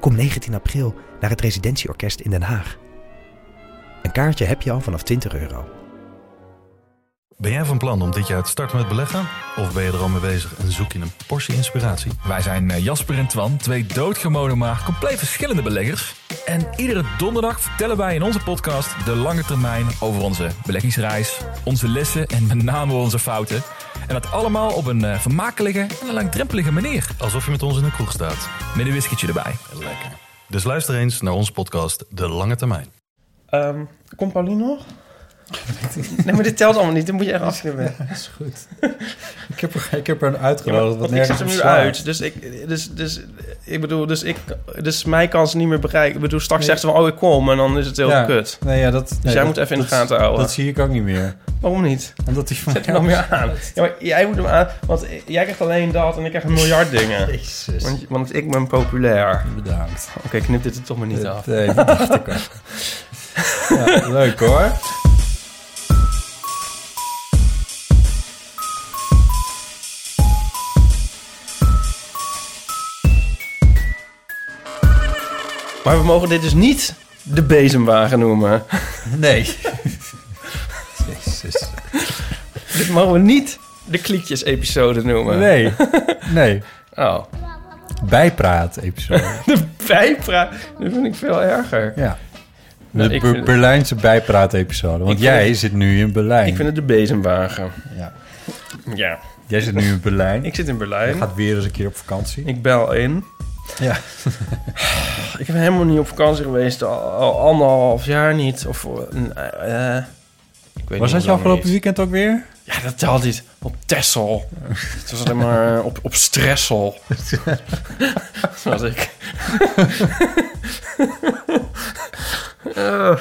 Kom 19 april naar het Residentieorkest in Den Haag. Een kaartje heb je al vanaf 20 euro. Ben jij van plan om dit jaar te starten met beleggen? Of ben je er al mee bezig en zoek je een portie inspiratie? Wij zijn eh, Jasper en Twan, twee doodgewone maar compleet verschillende beleggers. En iedere donderdag vertellen wij in onze podcast de lange termijn over onze beleggingsreis, onze lessen en met name onze fouten. En dat allemaal op een eh, vermakelijke en een langdrempelige manier. Alsof je met ons in een kroeg staat. Met een whiskietje erbij. Lekker. Dus luister eens naar onze podcast De Lange Termijn. Ehm, komt Paulien nog? nee, maar dit telt allemaal niet. Dan moet je echt afknippen. Dat is goed. ik, heb er, ik heb er een uitgenodigd. Ja, wat ik zet hem nu slaat. uit. Dus ik, dus, dus, ik bedoel, dus, ik, dus mij kan ze niet meer bereiken. Ik bedoel, straks Nee. zegt ze van, oh, ik kom. En dan is het heel Ja. kut. Nee, ja, dat, Dus nee, jij dat- moet even in de gaten houden. Dat zie ik ook niet meer. Waarom niet? Omdat hij van Zet hem meer aan. Ja, maar jij moet hem aan. Want jij krijgt alleen dat en ik krijg een miljard dingen. Jezus. Want, want ik ben populair. Bedankt. Oké, knip dit er toch maar niet af. Nee, dat dacht ik al. Ja, leuk hoor. Maar we mogen dit dus niet de bezemwagen noemen. Nee. Jezus. dit mogen we niet de kliekjes-episode noemen. Nee. Nee. Oh. Bijpraat-episode. De bijpraat. Dat vind ik veel erger. Ja. Nou, De Ber- vind- Berlijnse bijpraat-episode. Want jij het- zit nu in Berlijn. Ik vind het de bezemwagen. Ja. Ja. Jij zit nu in Berlijn. Ik zit in Je Berlijn. gaat weer eens een keer op vakantie. Ik bel in. Ja. Ik ben helemaal niet op vakantie geweest. Al, al anderhalf jaar niet. Of, eh, eh, Was dat je afgelopen niet. weekend ook weer? Ja, dat telt niet. Op Texel. Het was alleen maar eh, op, op Stressel. Zoals ik. oh,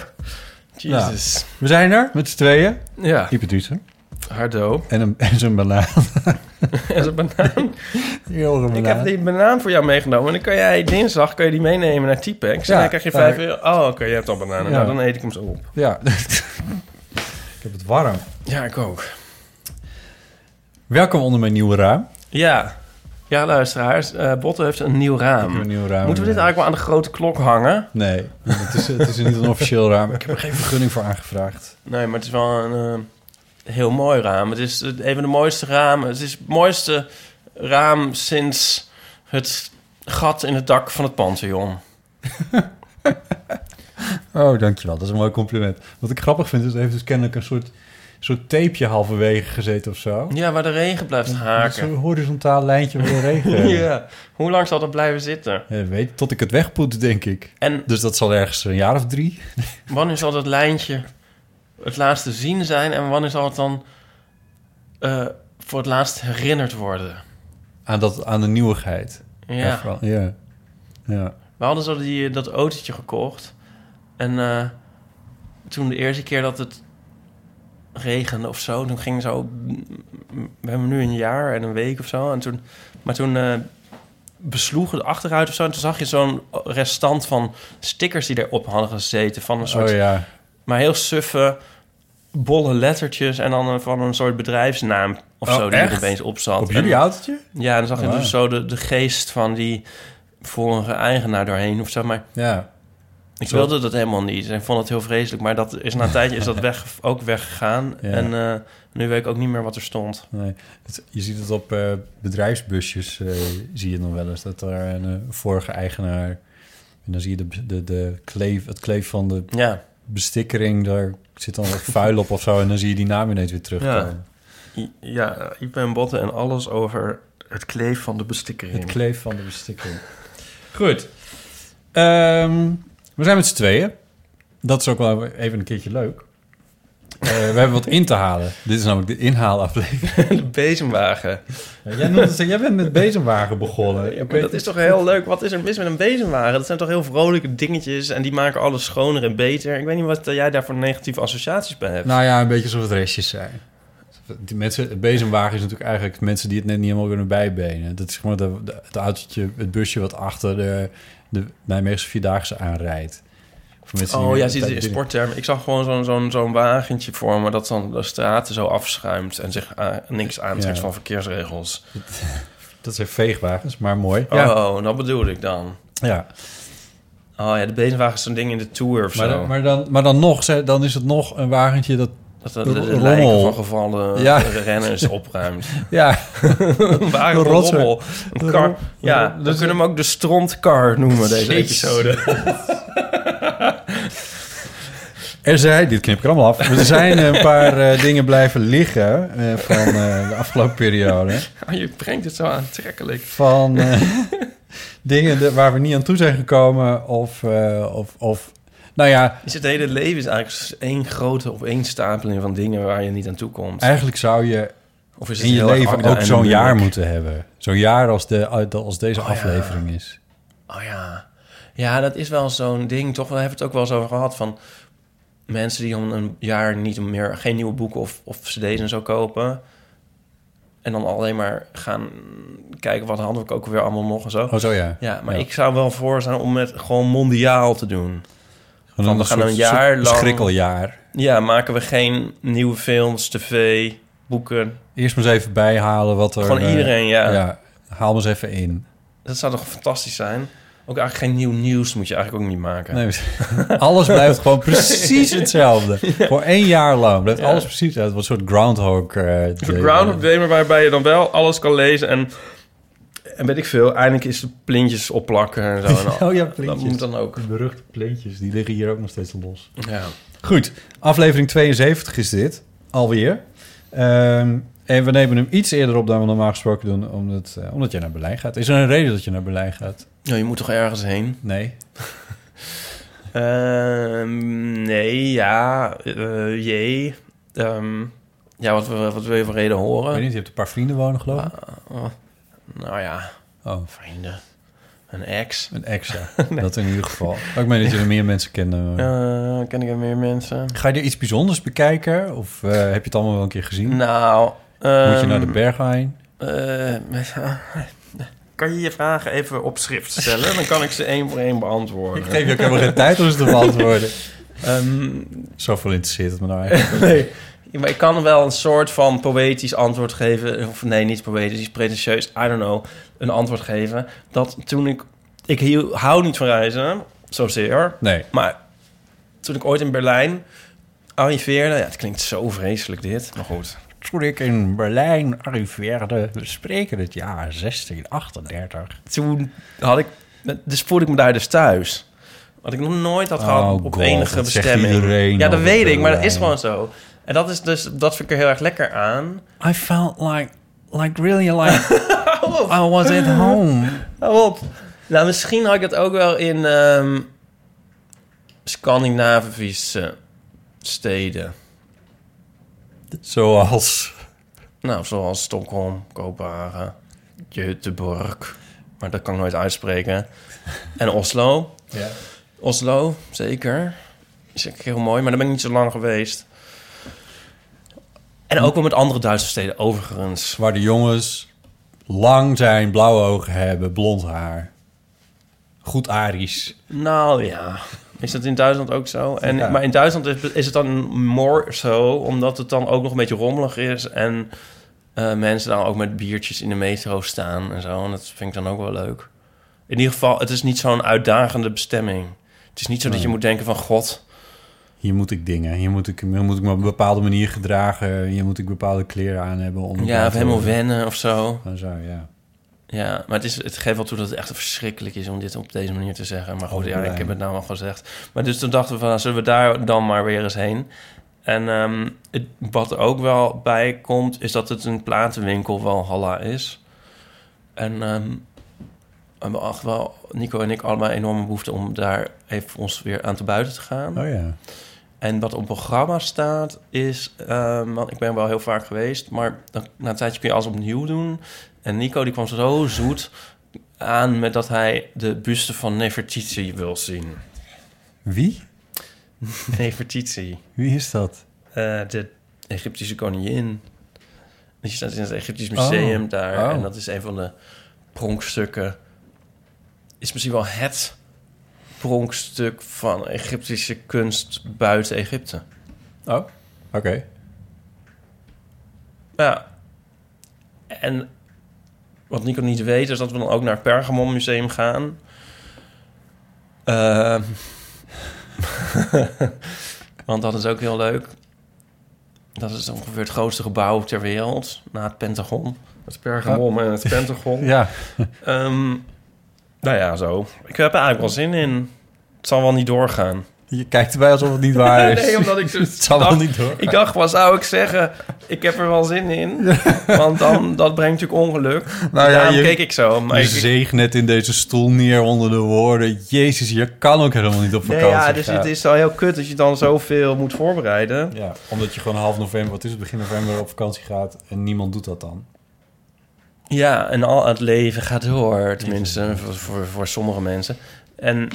Jesus. We zijn er met z'n tweeën. Ja, Driessen. hardo. En, een, en zo'n banaan. En zo'n banaan. Ik heb die banaan voor jou meegenomen. En dan kan jij dinsdag kan je die meenemen naar T-Pex. En Ja, dan krijg je daar- 5 euro. Oh, oké, je hebt al bananen. Ja. Nou, dan eet ik hem zo op. Ja. warm. Ja, ik ook. Welkom onder mijn nieuwe raam. Ja. Ja, luisteraars. eh Botte heeft een nieuw raam. Ik heb een nieuw raam. Moeten we dit eigenlijk wel aan de grote klok hangen? Nee, het is, het is niet een officieel raam. Ik heb er geen vergunning voor aangevraagd. Nee, maar het is wel een eh, heel mooi raam. Het is een van de mooiste ramen. Het is het mooiste raam sinds het gat in het dak van het Pantheon. Oh, dankjewel. Dat is een mooi compliment. Wat ik grappig vind, is er heeft dus kennelijk een soort, soort tapeje halverwege gezeten of zo. Ja, waar de regen blijft Zo'n haken. horizontaal lijntje waar de regen... Ja. Hoe lang zal dat blijven zitten? Ja, weet, tot ik het wegpoet, denk ik. En Dus dat zal ergens een jaar of drie. wanneer zal dat lijntje het laatst te zien zijn? En wanneer zal het dan eh, voor het laatst herinnerd worden? Aan, dat, aan de nieuwigheid. Ja. Ervan. Ja. ja. We hadden zo die, dat autootje gekocht. En eh, toen de eerste keer dat het regende of zo, toen ging zo... We hebben nu een jaar en een week of zo. En toen, maar toen eh besloegen de achteruit of zo. En toen zag je zo'n restant van stickers die erop hadden gezeten. Van een soort, Oh ja. maar heel suffe, bolle lettertjes. En dan van een soort bedrijfsnaam of Oh, zo die er echt? opeens op zat. Op jullie autootje? ja, en dan zag je Oh, dus wow. zo de, de geest van die vorige eigenaar doorheen of zo. Maar Ja. Ik wilde dat helemaal niet. En ik vond het heel vreselijk. Maar dat is na een tijdje is dat weg, ook weggegaan. Ja. En eh, nu weet ik ook niet meer wat er stond. Nee. Het- je ziet het op eh, bedrijfsbusjes, eh, zie je nog wel eens, dat er een vorige eigenaar... En dan zie je de, de, de kleef, het kleef van de Ja, bestikkering, daar zit dan wat vuil op of zo... en dan zie je die naam ineens weer terugkomen. I- ja ik ben botten en alles over het kleef van de bestikkering. Het kleef van de bestikkering. Goed. Ehm, we zijn met z'n tweeën. Dat is ook wel even een keertje leuk. we hebben wat in te halen. Dit is namelijk de inhaalaflevering. de bezemwagen. jij, noemt het- jij bent met bezemwagen begonnen. Ja, dat is toch heel leuk. Wat is er mis met een bezemwagen? Dat zijn toch heel vrolijke dingetjes en die maken alles schoner en beter. Ik weet niet wat jij daar voor negatieve associaties bij hebt. Nou ja, een beetje alsof het restjes zijn. Die mensen, het bezemwagen is natuurlijk eigenlijk mensen die het net niet helemaal kunnen bijbenen. Dat is gewoon de, het autootje, het busje wat achter de, de Nijmeegse Vierdaagse aanrijdt. Oh, jij ziet in sporttermen. Ik zag gewoon zo'n zo'n zo'n wagentje voor me... dat dan de straten zo afschuimt... en zich niks aantrekt Ja. van verkeersregels. Dat zijn veegwagens, maar mooi. Oh, dat bedoelde ik dan. ja. Oh ja, de bezemwagen is zo'n ding in de Tour of Maar, zo. dan, maar, dan, maar dan nog, dan is het nog een wagentje dat... dat de, de, lijken van gevallen Ja. renners opruimt. Ja, een rotzooi. rommel. Een kar. Ja, dus- we kunnen hem ook de strontkar noemen, deze episode. er zijn, dit knip ik er allemaal af. Er zijn een paar eh, dingen blijven liggen eh, van eh, de afgelopen periode. Oh, je brengt het zo aantrekkelijk. Van eh, dingen de- waar we niet aan toe zijn gekomen of... eh, of, of nou ja, Is het hele leven is eigenlijk één grote opeenstapeling van dingen waar je niet aan toe komt? eigenlijk zou je Of is het in je leven ook zo'n jaar moeten hebben. Zo'n jaar als, de, als deze Oh ja. aflevering is. Oh ja. Ja, dat is wel zo'n ding, toch? We hebben het ook wel eens over gehad van mensen die om een jaar niet meer geen nieuwe boeken of, of cd's en zo kopen. En dan alleen maar gaan kijken wat hadden we ook weer allemaal nog en zo. Oh, zo ja. Ja, maar Ja. ik zou wel voor zijn om het gewoon mondiaal te doen. Gewoon we gaan een soort- jaar soort lang- schrikkeljaar. Ja, maken we geen nieuwe films, tv, boeken. Eerst maar eens even bijhalen wat er... Gewoon eh, iedereen, ja. Ja, haal maar eens even in. Dat zou toch fantastisch zijn? Ook eigenlijk geen nieuw nieuws moet je eigenlijk ook niet maken. Nee, alles blijft gewoon precies hetzelfde. Voor één jaar lang blijft Ja. alles precies hetzelfde. Wat een soort groundhog... Een day. Groundhog Day, maar waarbij je dan wel alles kan lezen en, en weet ik veel. Eindelijk is de plintjes opplakken en zo. En al. Oh ja, Dat plintjes. moet dan ook. De beruchte pleentjes, die liggen hier ook nog steeds los. Ja. Goed, aflevering 72 is dit. Alweer. Ehm, en we nemen hem iets eerder op dan we normaal gesproken doen, omdat, eh, omdat je naar Berlijn gaat. Is er een reden dat je naar Berlijn gaat? ja, je moet toch ergens heen? Nee. Ehm, nee, ja, eh, jee. Ehm, ja, wat, wat wil je voor reden Ik horen? weet niet, je hebt een paar vrienden wonen, geloof ik. Nou ja, Oh, vrienden. Een ex. een ex, ja. Dat in ieder geval. Ik meen dat je er meer mensen kennen. Ken ik er meer mensen? Ga je er iets bijzonders bekijken? Of eh, heb je het allemaal wel een keer gezien? Nou, Moet je ehm, naar de Berghain? Eh, kan je je vragen even op schrift stellen? Dan kan ik ze één voor één beantwoorden. Ik geef je ook helemaal geen tijd om ze te beantwoorden. Ehm, Zoveel interesseert het me nou eigenlijk. nee. Ik kan wel een soort van poëtisch antwoord geven. Of nee, niet poëtisch, pretentieus. I don't know. Een antwoord geven. Dat toen ik... Ik hiel- hou niet van reizen, zozeer. Nee. Maar toen ik ooit in Berlijn arriveerde... Ja, het klinkt zo vreselijk dit, maar goed. Toen ik in Berlijn arriveerde, we spreken het jaar 1638. Toen had ik... Dus voelde ik me daar dus thuis. Wat ik nog nooit had gehad Oh op God, enige bestemming. ja, dat weet ik, maar dat is gewoon zo. En dat is dus, dat vind ik er heel erg lekker aan. I felt like, like really like I was at home. Hou op. Nou, misschien had ik het ook wel in ehm, Scandinavische steden. Zoals... Nou, zoals Stockholm, Kopenhagen, Göteborg. Maar dat kan ik nooit uitspreken. En Oslo. Ja. Oslo, zeker. Is heel mooi, maar daar ben ik niet zo lang geweest. En ook wel met andere Duitse steden, overigens. Waar de jongens lang zijn, blauwe ogen hebben, blond haar. Goed Arisch. Nou ja, is dat in Duitsland ook zo? En, Ja. Maar in Duitsland is, is het dan more zo, omdat het dan ook nog een beetje rommelig is... en eh, mensen dan ook met biertjes in de metro staan en zo. En dat vind ik dan ook wel leuk. In ieder geval, het is niet zo'n uitdagende bestemming. Het is niet zo dat je moet denken van... God, Hier moet ik dingen. Hier moet ik, hier moet ik me op een bepaalde manier gedragen. Hier moet ik bepaalde kleren aan hebben. Om ja, of helemaal wennen of zo. Gewoon zo, ja. Ja, maar het, is, het geeft wel toe dat het echt verschrikkelijk is om dit op deze manier te zeggen. Maar goed, Over ja, ik heb het nou al gezegd. Maar dus toen dachten we van, nou, zullen we daar dan maar weer eens heen? En ehm, het, wat er ook wel bij komt, is dat het een platenwinkel Valhalla is. En ehm, we echt wel, Nico en ik, allemaal enorme behoefte om daar even ons weer aan te buiten te gaan. Oh ja. En wat op programma staat is... ehm, want ik ben wel heel vaak geweest... maar dan, na een tijdje kun je alles opnieuw doen. En Nico die kwam zo zoet aan... met dat hij de buste van Nefertiti wil zien. Wie? Nefertiti. Wie is dat? Eh, de Egyptische koningin. Die staat in het Egyptisch museum Oh. daar. Oh. En dat is een van de pronkstukken. Is misschien wel het pronkstuk van Egyptische kunst buiten Egypte. Oh, oké. Ja. En wat Nico niet weet, is dat we dan ook naar het Pergamon Museum gaan. Ehm. want dat is ook heel leuk. Dat is ongeveer het grootste gebouw ter wereld, na het Pentagon. Het Pergamon en het Pentagon. Ja, Ehm, nou ja, zo. Ik heb er eigenlijk wel zin in. Het zal wel niet doorgaan. je kijkt erbij alsof het niet waar is. nee, omdat ik dus Het zal wel dacht- niet door. Ik dacht, wat zou ik zeggen? Ik heb er wel zin in. Want dan, dat brengt natuurlijk ongeluk. Nou ja, Daarom je- keek ik zo. Maar Je ik, zeeg net in deze stoel neer onder de woorden... Jezus, je kan ook helemaal niet op nee, vakantie ja, dus het is wel heel kut dat je dan zoveel moet voorbereiden. Ja, omdat je gewoon half november, wat is het, begin november op vakantie gaat... en niemand doet dat dan. Ja, en al het leven gaat door. Tenminste, voor, voor, voor sommige mensen. En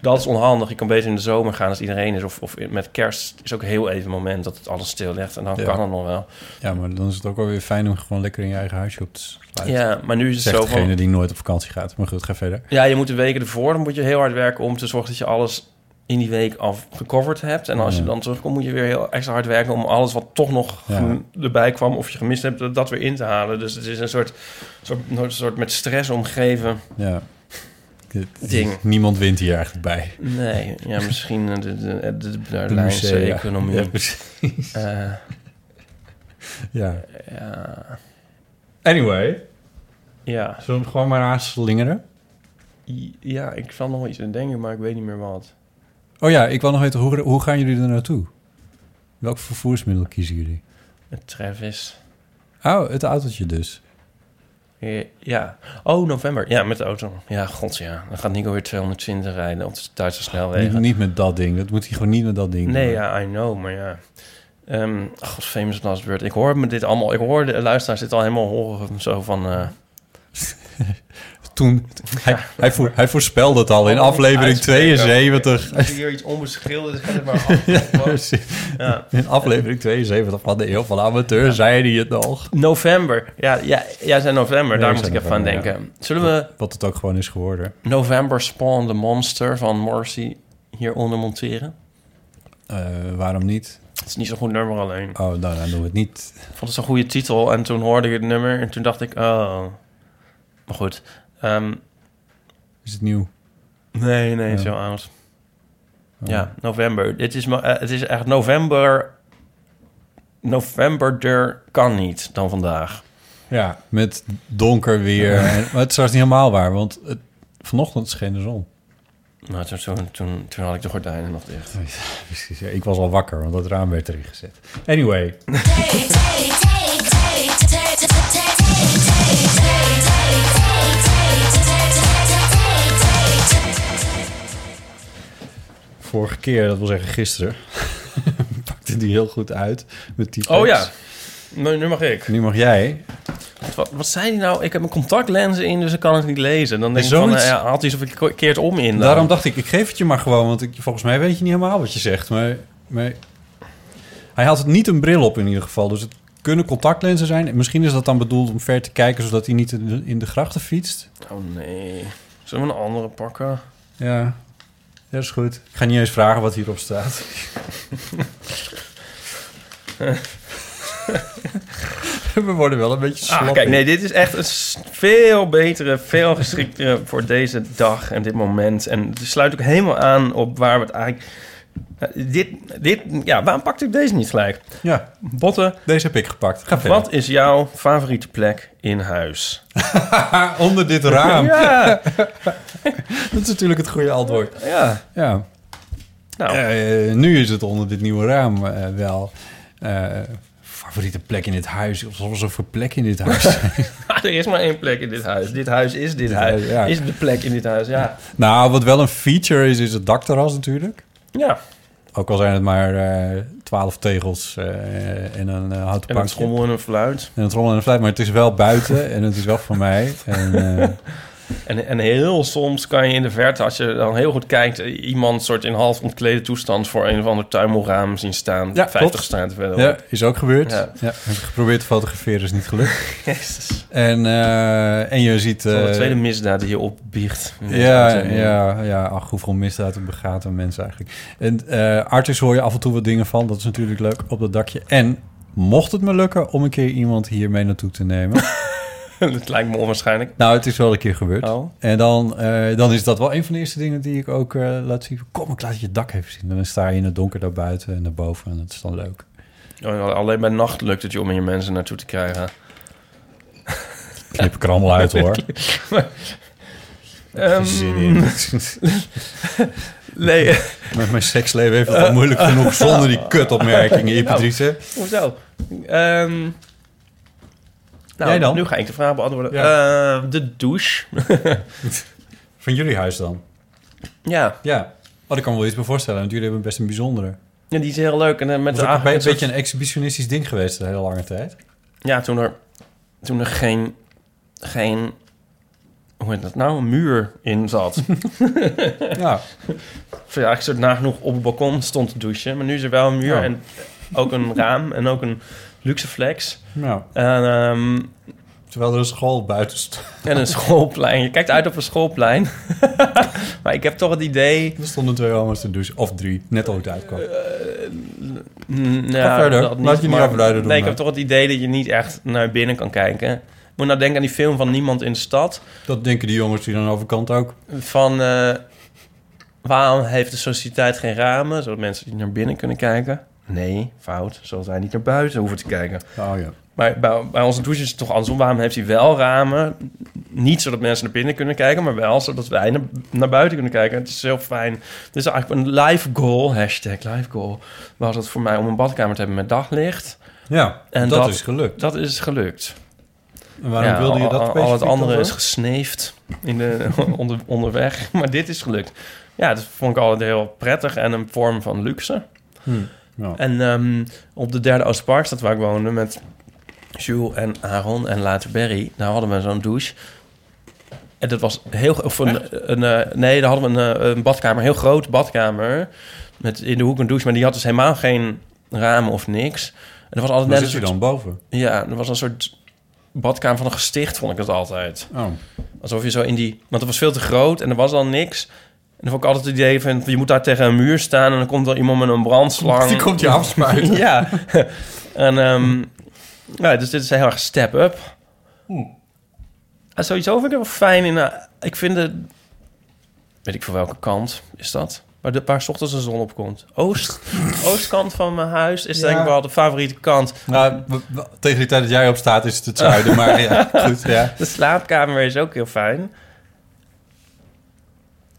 dat is onhandig. Je kan beter in de zomer gaan als iedereen is. Of, of met kerst is ook heel even een moment dat het alles stil ligt. En dan Ja. kan het nog wel. Ja, maar dan is het ook wel weer fijn om gewoon lekker in je eigen huisje op te sluiten. Ja, maar nu is het Zegt zo degene van... die nooit op vakantie gaat. Maar goed, ga verder. Ja, je moet de weken ervoor, dan moet je heel hard werken om te zorgen dat je alles in die week al gecoverd hebt. En als je dan terugkomt, moet je weer heel extra hard werken om alles wat toch nog Ja. erbij kwam of je gemist hebt, dat- weer in te halen. Dus het is een soort, soort, een soort met stress omgeven Ja. Ding. Niemand wint hier eigenlijk bij. Nee, ja, misschien de, de, de, de, economie. Ja, precies. Eh, Ja. ja, Anyway, ja. zullen we hem gewoon maar aanslingeren? ja, ik zal nog iets aan denken, maar ik weet niet meer wat. Oh ja, ik wil nog weten, hoe, hoe gaan jullie er naartoe? Welk vervoersmiddel kiezen jullie? Met Travis. Oh, het autootje dus. Ja. Oh, november. Ja, met de auto. Ja, god ja. Dan gaat Nico weer 220 rijden op de Duitse Niet, snelwegen. niet met dat ding. Dat moet hij gewoon niet met dat ding Nee, doen. ja, I know, maar ja. Ehm god, famous last word. Ik hoor me dit allemaal... Ik hoor de luisteraars dit al helemaal horen zo van... eh, Toen, hij, hij, voor, hij voorspelde het al in aflevering uitspreken. 72. Als je hier iets onbeschilderd maar af. Ja. Ja. In aflevering 72 van de Eeuw van Amateur zei hij het nog. November. Ja, ja, jij zei november. Ja, Daar moet ik even aan denken. Zullen we Wat het ook gewoon is geworden. November Spawn the Monster van Morrissey hieronder monteren? Eh, waarom niet? Het is niet zo'n goed nummer alleen. Oh, nou, dan doen we het niet. Ik vond het zo'n goede titel. En toen hoorde ik het nummer en toen dacht ik, oh. Maar goed. Ehm, Is het nieuw? nee, nee, het is Ja. heel oud. Oh. Ja, november. Dit is, eh, het is echt november. November er kan niet dan vandaag. Ja, met donker weer. En, maar het is niet helemaal waar, want het, vanochtend scheen de zon. Maar toen, toen, toen, toen had ik de gordijnen nog dicht. Precies, ja, ik was al wakker, want het raam werd erin gezet. Anyway, vorige keer, dat wil zeggen gisteren, pakte die heel goed uit met die Oh ja, nu, nu mag ik. Nu mag jij. Wat, wat zei hij nou? Ik heb mijn contactlenzen in, dus ik kan het niet lezen. Dan denk ik van, eh, ja, had hij zo verkeerd om in. dan? Daarom dacht ik, ik geef het je maar gewoon, want ik, volgens mij weet je niet helemaal wat je zegt. Maar, maar hij had niet een bril op in ieder geval, dus het kunnen contactlenzen zijn. Misschien is dat dan bedoeld om ver te kijken, zodat hij niet in de, in de grachten fietst. Oh nee. Zullen we een andere pakken? Ja, dat is goed. Ik ga niet eens vragen wat hierop staat. We worden wel een beetje. Ah, kijk, nee, dit is echt een veel betere, veel geschiktere voor deze dag en dit moment. En het sluit ook helemaal aan op waar we het eigenlijk... Eh, dit, dit, ja, waarom pakte ik deze niet gelijk? Ja, Botten, deze heb ik gepakt. Ga verder. wat is jouw favoriete plek in huis? Ah, onder dit raam. Ja, Dat is natuurlijk het goede antwoord. ja. Ja. Nou, Eh, nu is het onder dit nieuwe raam eh, wel. favoriete plek in dit huis. Of er zoveel plek in dit huis zijn. er is maar één plek in dit huis. Dit huis is dit Dit huis. huis, ja. Is de plek in dit huis, ja. nou, wat wel een feature is, is het dakterras natuurlijk. Ja, Ook al zijn het maar eh, twaalf tegels eh, en een eh, houten En een trommel en een fluit. En een trommel en een fluit, maar het is wel buiten en het is wel van mij. En, En, en heel soms kan je in de verte, als je dan heel goed kijkt... iemand soort in half ontklede toestand... voor een of ander tuimelraam zien staan. Ja, 50 klopt. straten verderop. ja, is ook gebeurd. Ja. Ja. heb ik geprobeerd te fotograferen, is niet gelukt. Jezus. En, eh, en je ziet... Al de eh, tweede misdaad die je opbiecht. Ja, ja, ja. Ach, hoeveel misdaad begaat aan mensen eigenlijk. En eh Artis hoor je af en toe wat dingen van. Dat is natuurlijk leuk op dat dakje. En mocht het me lukken om een keer iemand hier mee naartoe te nemen... dat lijkt me onwaarschijnlijk. nou, het is wel een keer gebeurd. Oh. En dan, eh, dan is dat wel een van de eerste dingen die ik ook eh, laat zien. Kom, ik laat je het dak even zien. En dan sta je in het donker daar buiten en daarboven. En dat is dan leuk. Oh, Alleen bij nacht lukt het je om hier mensen naartoe te krijgen. Knip ik er allemaal uit, hoor. Ehm, Zin in. nee, Met mijn seksleven heeft het al moeilijk genoeg zonder die kutopmerkingen, Ipatrice. hoezo? Ehm, nou, Jij dan? Nu ga ik de vraag beantwoorden. Eh, de douche. Van jullie huis dan? ja. Ja. Oh, ik kan me wel iets bij voorstellen. Want jullie hebben best een bijzondere. ja, die is heel leuk. En eh, met Het is een, beetje een exhibitionistisch ding geweest de hele lange tijd. Ja, toen er, toen er geen, geen, hoe heet dat nou, een muur in zat. Ja. Ja, ik soort nagenoeg op het balkon stond te douchen. Maar nu is er wel een muur Ja. en ook een raam en ook een luxe flex. Nou, En, ehm, terwijl er een school buiten stond. en een schoolplein. Je kijkt uit op een schoolplein. maar ik heb toch het idee... Er stonden twee homo's te douchen. Of drie. Net al het uitkwam. Ga ja, verder. dat Laat je niet maar- afleiden Nee, ik heb toch het idee dat je niet echt naar binnen kan kijken. Ik moet nou denken aan die film van Niemand in de Stad. Dat denken die jongens die dan overkant ook. Van eh, waarom heeft de sociëteit geen ramen, zodat mensen niet naar binnen kunnen kijken? Nee, fout. Zodat wij niet naar buiten hoeven te kijken. Oh ja. Maar bij, bij onze douche is het toch andersom. Waarom heeft hij wel ramen? Niet zodat mensen naar binnen kunnen kijken, maar wel zodat wij naar, naar buiten kunnen kijken. Het is heel fijn. Het is eigenlijk een life goal, hashtag life goal, was het voor mij om een badkamer te hebben met daglicht. Ja, En dat, dat- is gelukt. Dat is gelukt. En waarom Ja, wilde je dat al, al het andere is gesneefd in de, onder, onderweg. Maar dit is gelukt. Ja, dat vond ik altijd heel prettig en een vorm van luxe. Hm, ja. En ehm, op de derde Oosterparkstad waar ik woonde met Jules en Aaron en later Berry... daar hadden we zo'n douche. En dat was heel... Of een, een, eh, nee, daar hadden we een, eh, een badkamer, een heel groot badkamer... met in de hoek een douche, maar die had dus helemaal geen ramen of niks. En er was altijd Waar net zit een je soort, dan boven? Ja, er was een soort badkamer van een gesticht, vond ik het altijd. Oh. Alsof je zo in die... Want het was veel te groot en er was al niks. En dan vond ik altijd het idee van... je moet daar tegen een muur staan... en dan komt er iemand met een brandslang. Die komt je afspuiten. ja. en ehm, ja, dus dit is heel erg step-up. En sowieso vind ik het wel fijn. In, eh, ik vind het... Weet ik voor welke kant is dat? Waar, de, waar 's ochtends de zon op komt. Oost, oostkant van mijn huis is denk ik wel de favoriete kant. Nou, tegen die tijd dat jij opstaat is het het zuiden. maar ja, goed, ja. De slaapkamer is ook heel fijn.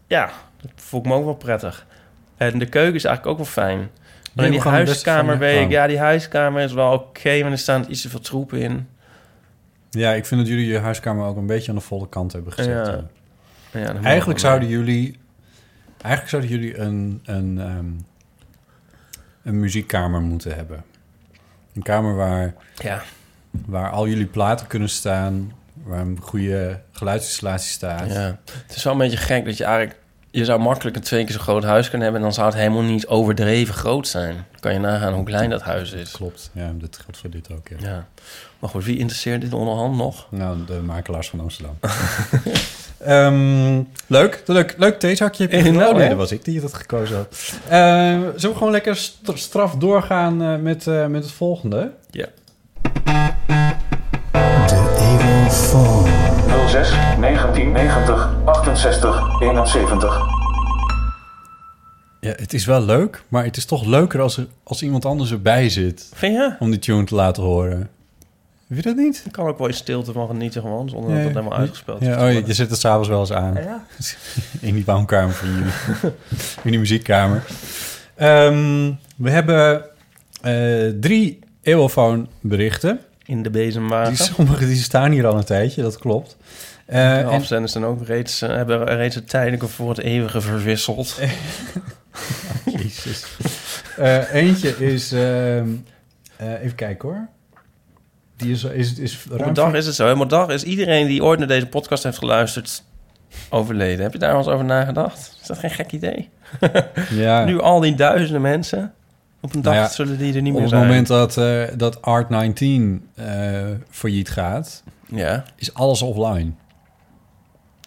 Ja, dat voel ik me ook wel prettig. En de keuken is eigenlijk ook wel fijn. Maar in die beste huiskamer weet ik... oh. Ja, die huiskamer is wel oké, maar er staan iets te veel troepen in. Ja, ik vind dat jullie je huiskamer ook een beetje aan de volle kant hebben gezet. Ja. Ja. Eigenlijk zouden jullie... Eigenlijk zouden jullie een, een, ehm, een muziekkamer moeten hebben. Een kamer waar, Ja, waar al jullie platen kunnen staan... waar een goede geluidsinstallatie staat. ja. Het is wel een beetje gek dat je eigenlijk... Je zou makkelijk een twee keer zo groot huis kunnen hebben... en dan zou het helemaal niet overdreven groot zijn. Kan je nagaan hoe klein dat huis is. Klopt, ja, dat geldt voor dit ook, ja. Ja. Maar goed, wie interesseert dit onderhand nog? Nou, de makelaars van Amsterdam. Ehm, leuk, leuk, leuk theezakje. heb je nou, oh nee, dat was ik die het gekozen had. Eh, zullen we gewoon lekker st- straf doorgaan eh, met, eh, met het volgende? Ja. 06 1990 68 71. Ja, het is wel leuk, maar het is toch leuker als, er, als iemand anders erbij zit Vind je? om die tune te laten horen. Heb je dat niet? Ik kan ook wel in stilte van genieten gewoon, zonder dat het helemaal uitgespeeld is. Ja, oh, je, je zet het s'avonds wel eens aan. Ja. In die woonkamer van jullie. In die muziekkamer. Ehm, we hebben eh, drie eeuwofoon berichten. In de bezemwagen. Die, sommige die staan hier al een tijdje, dat klopt. De en, afzenders zijn ook reeds, eh, hebben reeds het tijdelijke voor het eeuwige verwisseld. Jezus. Eh, eentje is... ehm, eh, even kijken hoor. Die is, is, is Op ruim een dag is het zo. Op een dag is iedereen die ooit naar deze podcast heeft geluisterd overleden. Heb je daar wel eens over nagedacht? Is dat geen gek idee? Ja, Nu al die duizenden mensen. Op een dag Nou ja, zullen die er niet op meer het zijn. moment dat, eh, dat Art19 eh failliet gaat, Ja. is alles offline.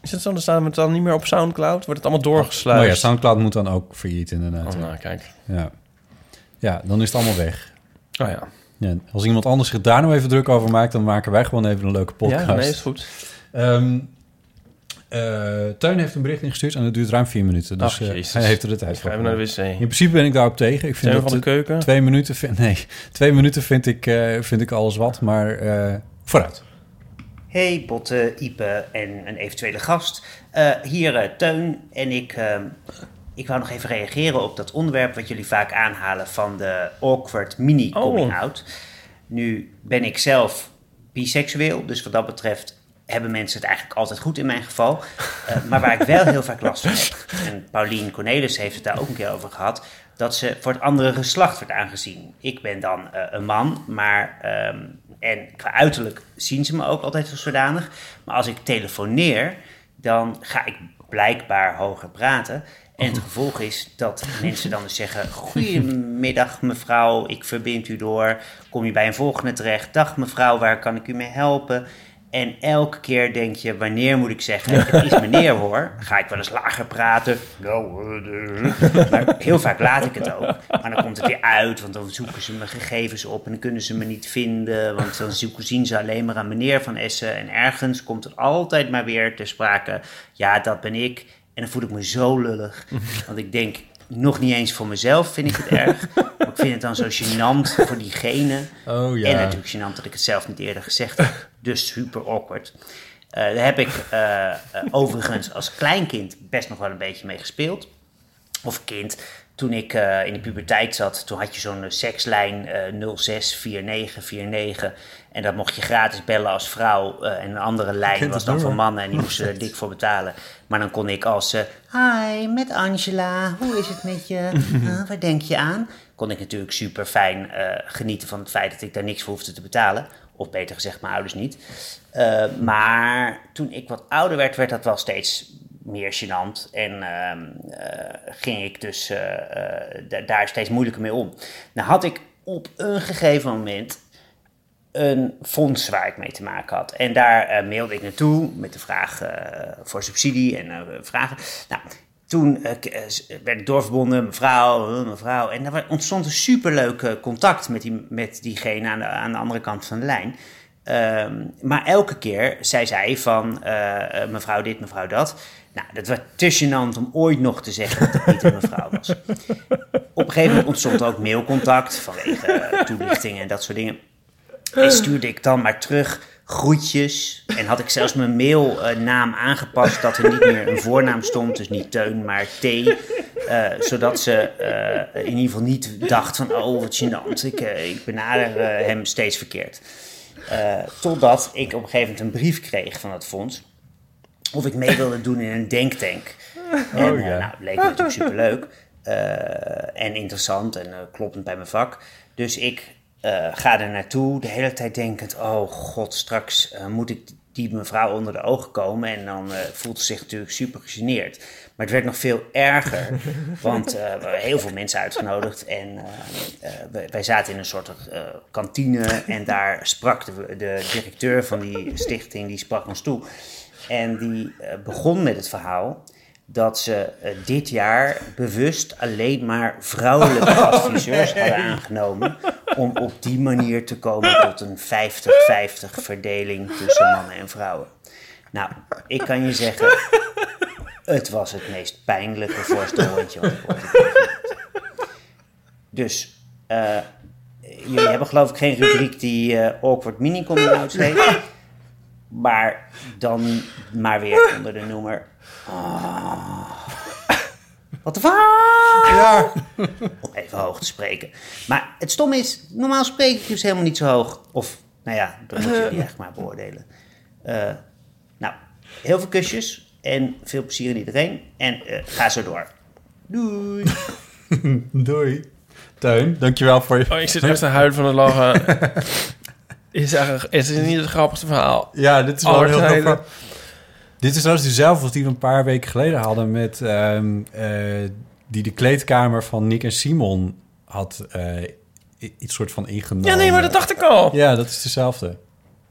Is het zo? Dan staan we het dan niet meer op Soundcloud? Wordt het allemaal doorgesluist? Oh ja, Soundcloud moet dan ook failliet inderdaad. Oh, nou, kijk. Ja. ja, dan is het allemaal weg. Oh ja. Ja, als iemand anders zich daar nou even druk over maakt... dan maken wij gewoon even een leuke podcast. Ja, nee, is goed. Ehm, eh, Teun heeft een bericht ingestuurd en het duurt ruim vier minuten. Dus Ach, eh, hij heeft er de tijd ga voor. even naar de wc. In principe ben ik daarop tegen. Ik vind dat van de keuken? twee minuten, vind, nee, twee minuten vind ik, eh, vind ik alles wat, maar eh, vooruit. Hey Botte, Ipe en een eventuele gast. Eh, hier eh, Teun en ik, ehm, ik wou nog even reageren op dat onderwerp wat jullie vaak aanhalen van de awkward mini coming Oh. out. Nu ben ik zelf biseksueel, dus wat dat betreft hebben mensen het eigenlijk altijd goed in mijn geval. Eh, maar waar ik wel heel vaak last van heb, en Paulien Cornelis heeft het daar ook een keer over gehad, dat ze voor het andere geslacht wordt aangezien. Ik ben dan eh, een man, maar ehm, en qua uiterlijk zien ze me ook altijd als zodanig. Maar als ik telefoneer, dan ga ik blijkbaar hoger praten. En het gevolg is dat mensen dan dus zeggen: Goedemiddag mevrouw, ik verbind u door. Kom je bij een volgende terecht? Dag mevrouw, waar kan ik u mee helpen? En elke keer denk je: wanneer moet ik zeggen? Het is meneer hoor. Ga ik wel eens lager praten? Maar heel vaak laat ik het ook. Maar dan komt het weer uit, want dan zoeken ze mijn gegevens op en dan kunnen ze me niet vinden. Want dan zoeken, zien ze alleen maar aan meneer van Essen. En ergens komt het altijd maar weer ter sprake: ja, dat ben ik. En dan voel ik me zo lullig. Want ik denk, nog niet eens voor mezelf vind ik het erg. Maar ik vind het dan zo gênant voor diegene. Oh ja. En natuurlijk gênant dat ik het zelf niet eerder gezegd heb. Dus super awkward. Eh, daar heb ik eh, eh, overigens als kleinkind best nog wel een beetje mee gespeeld. Of kind. Toen ik eh, in de puberteit zat, toen had je zo'n eh, sekslijn eh 064949. En dat mocht je gratis bellen als vrouw. eh, en een andere lijn was dan voor mannen en die moesten er dik voor betalen. Maar dan kon ik als... eh, Hi, met Angela. Hoe is het met je? Ah, waar denk je aan? Kon ik natuurlijk super fijn genieten van het feit dat ik daar niks voor hoefde te betalen. Of beter gezegd, mijn ouders niet. Eh, maar toen ik wat ouder werd, werd dat wel steeds meer gênant. En ehm, eh, ging ik dus eh, eh, da- daar steeds moeilijker mee om. Nou had ik op een gegeven moment een fonds waar ik mee te maken had. En daar mailde ik naartoe met de vraag voor subsidie en vragen. Nou, toen werd ik doorverbonden, mevrouw, mevrouw. En daar ontstond een superleuk contact met, die, met diegene aan de, aan de andere kant van de lijn. Ehm, maar elke keer zei zij van mevrouw dit, mevrouw dat. Nou, dat was te gênant om ooit nog te zeggen dat het niet een mevrouw was. Op een gegeven moment ontstond er ook mailcontact vanwege eh, toelichtingen en dat soort dingen. En stuurde ik dan maar terug groetjes. En had ik zelfs mijn mailnaam aangepast dat er niet meer een voornaam stond. Dus niet Teun, maar T. Eh, zodat ze eh, in ieder geval niet dacht van... oh, wat gênant, ik, eh, ik benader eh, hem steeds verkeerd. Eh, totdat ik op een gegeven moment een brief kreeg van het fonds... of ik mee wilde doen in een denktank. En eh, nou, het leek me natuurlijk superleuk. eh, en interessant en eh, kloppend bij mijn vak. Dus ik ga er naartoe, de hele tijd denkend... oh god, straks moet ik die mevrouw onder de ogen komen... en dan eh, voelt ze zich natuurlijk super gegeneerd. Maar het werd nog veel erger, want eh, we heel veel mensen uitgenodigd... en wij, wij zaten in een soort kantine... en daar sprak de, de directeur van die stichting, die sprak ons toe... En die eh, begon met het verhaal dat ze eh, dit jaar bewust alleen maar vrouwelijke adviseurs hadden aangenomen. Om op die manier te komen tot een 50-50 verdeling tussen mannen en vrouwen. Nou, ik kan je zeggen, het was het meest pijnlijke voorstelrondje wat ik ooit. Dus, eh, jullie hebben geloof ik geen rubriek die awkward mini coming outs heet. Maar dan maar weer onder de noemer. Ah. Wat de fuck? Ja. Om even hoog te spreken. Maar het stomme is, normaal spreek ik dus helemaal niet zo hoog. Of, nou ja, dat moeten jullie echt maar beoordelen. Eh, nou, heel veel kusjes en veel plezier in iedereen. En eh, ga zo door. Doei. Doei. Teun, dankjewel voor je... Oh, ik zit echt te huilen van het lachen. is eigenlijk, het is niet het grappigste verhaal. Ja, dit is wel heel grappig. Dit is trouwens dezelfde als die we een paar weken geleden hadden met... ehm, eh, die de kleedkamer van Nick en Simon had eh, iets soort van ingenomen. Ja, nee, maar dat dacht ik al. Ja, dat is dezelfde.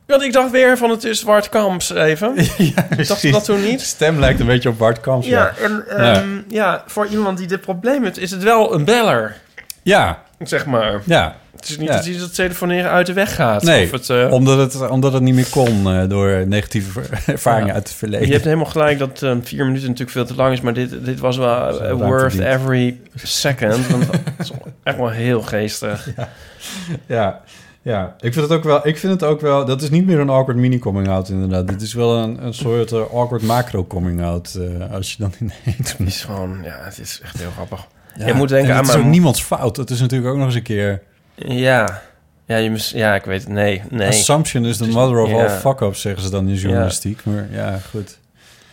Want ik dacht weer van het is Bart Kamps even. ja, dacht je dat toen niet? Stem lijkt een beetje op Bart Kamps. Ja, en ehm, ja. voor iemand die dit probleem heeft, is het wel een beller. ja, Zeg maar. ja. Het is niet Ja. dat hij dat telefoneren uit de weg gaat. Nee, Of het, eh, omdat, het, omdat het niet meer kon eh, door negatieve ervaringen Ja. uit het verleden. je hebt helemaal gelijk dat eh, vier minuten natuurlijk veel te lang is. Maar dit, dit was wel worth every second. Want het is echt wel heel geestig. Ja, ja. Ik vind het ook wel. Ik vind het ook wel. Dat is niet meer een awkward mini coming out inderdaad. Dit is wel een, een soort awkward macro coming out. als je dan ineens. Het is gewoon, ja, het is echt heel grappig. Je moet denken en aan het is mijn... ook niemands fout. Het is natuurlijk ook nog eens een keer. Ja. Ja, je mis, ja, ik weet het. Nee, nee. Assumption is the mother of ja. all fuck-ups, zeggen ze dan in journalistiek. Maar ja, goed.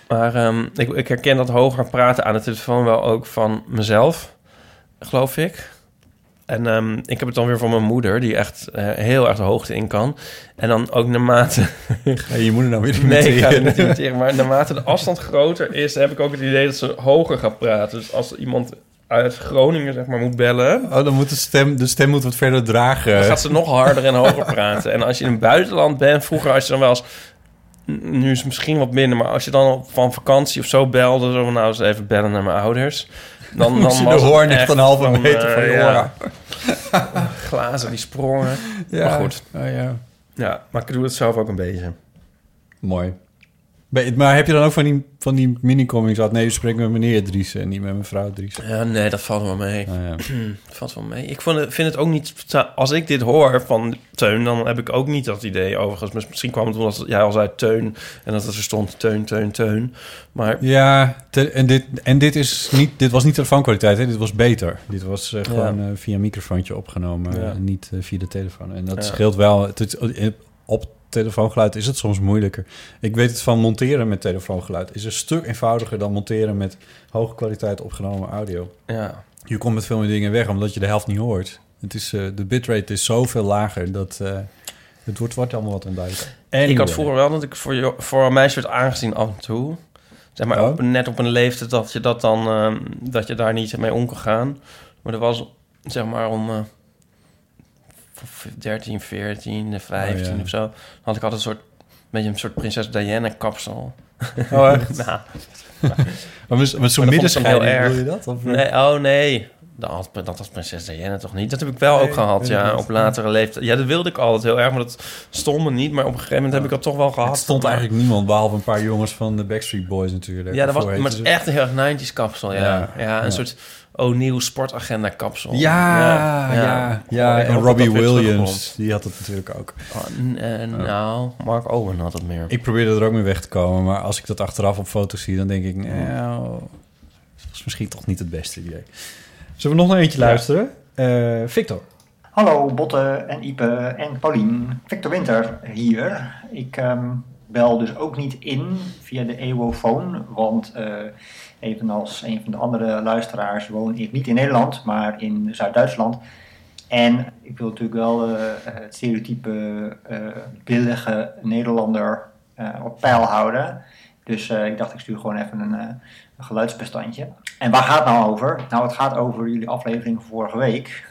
Maar ehm, ik, ik herken dat hoger praten aan de telefoon wel ook van mezelf, geloof ik. En ehm, ik heb het dan weer van mijn moeder, die echt eh, heel erg de hoogte in kan. En dan ook naarmate... Ga je moeder nou weer Nee, ik ga niet imiteren. Maar naarmate de afstand groter is, heb ik ook het idee dat ze hoger gaat praten. Dus als iemand uit Groningen, zeg maar, moet bellen... Oh, dan moet de stem, de stem moet wat verder dragen. Dan gaat ze nog harder en hoger praten. En als je in het buitenland bent, vroeger als je dan wel eens... Nu is het misschien wat minder, maar als je dan van vakantie of zo belde... Zo van, nou eens even bellen naar mijn ouders... Dan, dan je de hoorn echt een halve meter van je ja. oren. Glazen die sprongen. Ja, Maar goed. oh ja. Ja, maar ik doe het zelf ook een beetje. Mooi. Maar heb je dan ook van die, van die mini-comics gehad? Nee, je spreekt met meneer Driessen en niet met mevrouw Driessen. Ja, nee, dat valt wel mee. Nou ja. Dat valt wel mee. Ik vond het, vind het ook niet... Als ik dit hoor van Teun, dan heb ik ook niet dat idee overigens. Mis- Misschien kwam het omdat jij al zei Teun... en dat er stond Teun, Teun, Teun. Maar Ja, te- en, dit, en dit, is niet, dit was niet telefoonkwaliteit, hè? dit was beter. Dit was eh, gewoon eh, via een microfoontje opgenomen, Ja. en niet eh, via de telefoon. En dat scheelt wel. Het, op telefoongeluid is het soms moeilijker. Ik weet het van monteren met telefoongeluid. Is een stuk eenvoudiger dan monteren met hoge kwaliteit opgenomen audio. ja, Je komt met veel meer dingen weg, omdat je de helft niet hoort. Het is, eh, de bitrate is zoveel lager dat eh, het wordt, wordt allemaal wat onduidelijk. Ik had Anyway. vroeger wel dat ik voor, jo- voor een meisje werd aangezien af en toe. Zeg maar Oh. op, net op een leeftijd dat je dat dan ehm, dat je daar niet mee om kan gaan. Maar er was zeg maar om eh, 13, 14, 15 Oh, ja. of zo. Dan had ik altijd een soort beetje een soort prinses Diana kapsel. Oh, echt? nou, Maar met, met zo'n middenscheiding je dat? Of, nee, oh nee. Dat, had, dat was prinses Diana toch niet? Dat heb ik wel Nee, ook gehad, ja, op latere leeftijd. Ja, dat wilde ik altijd heel erg, maar dat stond me niet. Maar op een gegeven moment heb ik dat toch wel gehad. Het stond eigenlijk niemand, behalve een paar jongens van de Backstreet Boys natuurlijk. Ja, dat was, maar het echt een heel erg 90s kapsel, ja. Ja, Ja, een ja. soort O'Neill sportagenda kapsel. Ja, ja, ja. Ik En Robbie Williams, die had het natuurlijk ook. Oh, eh, Nou, Mark Owen had het meer. Ik probeerde er ook mee weg te komen, maar als ik dat achteraf op foto's zie, dan denk ik, nou, dat was misschien toch niet het beste idee. Zullen we nog naar eentje luisteren? Eh, Victor. Hallo Botte en Ipe en Paulien. Victor Winter hier. Ik ehm, bel dus ook niet in via de EWO-phone, want eh, evenals een van de andere luisteraars woon ik niet in Nederland, maar in Zuid-Duitsland. En ik wil natuurlijk wel eh, het stereotype eh billige Nederlander eh, op peil houden. Dus ik dacht, ik stuur gewoon even een, een geluidsbestandje. En waar gaat het nou over? Nou, het gaat over jullie aflevering van vorige week.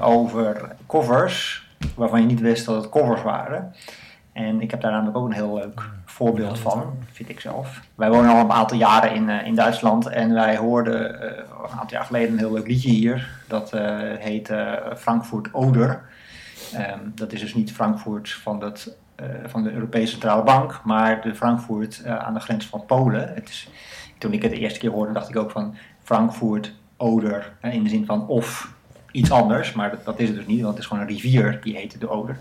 over covers, waarvan je niet wist dat het covers waren. En ik heb daar namelijk ook een heel leuk voorbeeld van, vind ik zelf. Wij wonen al een aantal jaren in, eh, in Duitsland en wij hoorden eh, een aantal jaar geleden een heel leuk liedje hier. Dat eh, heet Frankfurt Oder. Ehm, dat is dus niet Frankfurt van, dat, van de Europese Centrale Bank, maar de Frankfurt aan de grens van Polen. Het is, toen ik het de eerste keer hoorde, dacht ik ook van Frankfurt Oder, in de zin van of iets anders, maar dat, dat is het dus niet, want het is gewoon een rivier die heette de Oder.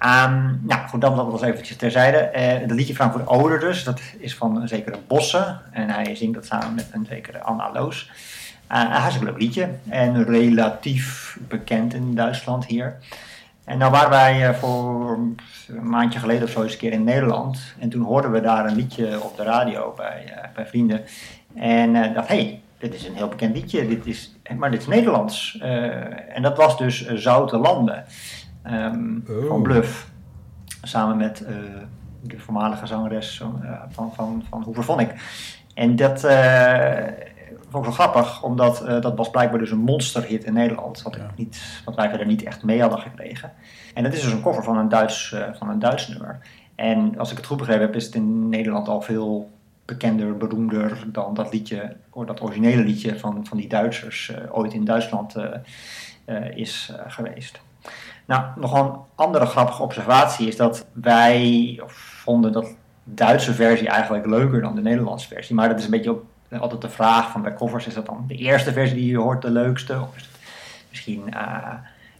Nou goed, dat was eventjes terzijde. Eh het liedje Frankfurt Oder dus, dat is van een zekere Bosse en hij zingt dat samen met een zekere Anna Loos. Eh, een hartstikke leuk liedje en relatief bekend in Duitsland hier. En nou waren wij eh, voor een maandje geleden of zo eens een keer in Nederland. En toen hoorden we daar een liedje op de radio bij, bij vrienden. En dacht, hé, hey, dit is een heel bekend liedje, dit is, maar dit is Nederlands. En dat was dus Zoute Landen ehm, Oh. van Bluff. Samen met eh, de voormalige zangeres eh, van, van, van Hoe Vond ik. En dat eh, vond ik zo grappig, omdat eh, dat was blijkbaar dus een monsterhit in Nederland. Wat, ik Ja. niet, wat wij verder niet echt mee hadden gekregen. En dat is dus een cover van een Duits, eh, van een Duits nummer. En als ik het goed begrepen heb, is het in Nederland al veel bekender, beroemder dan dat liedje, of dat originele liedje van, van die Duitsers eh, ooit in Duitsland eh, eh, is eh, geweest. Nou, nog een andere grappige observatie is dat wij vonden dat Duitse versie eigenlijk leuker dan de Nederlandse versie. Maar dat is een beetje altijd de vraag van bij covers, is dat dan de eerste versie die je hoort de leukste? Of is het misschien eh,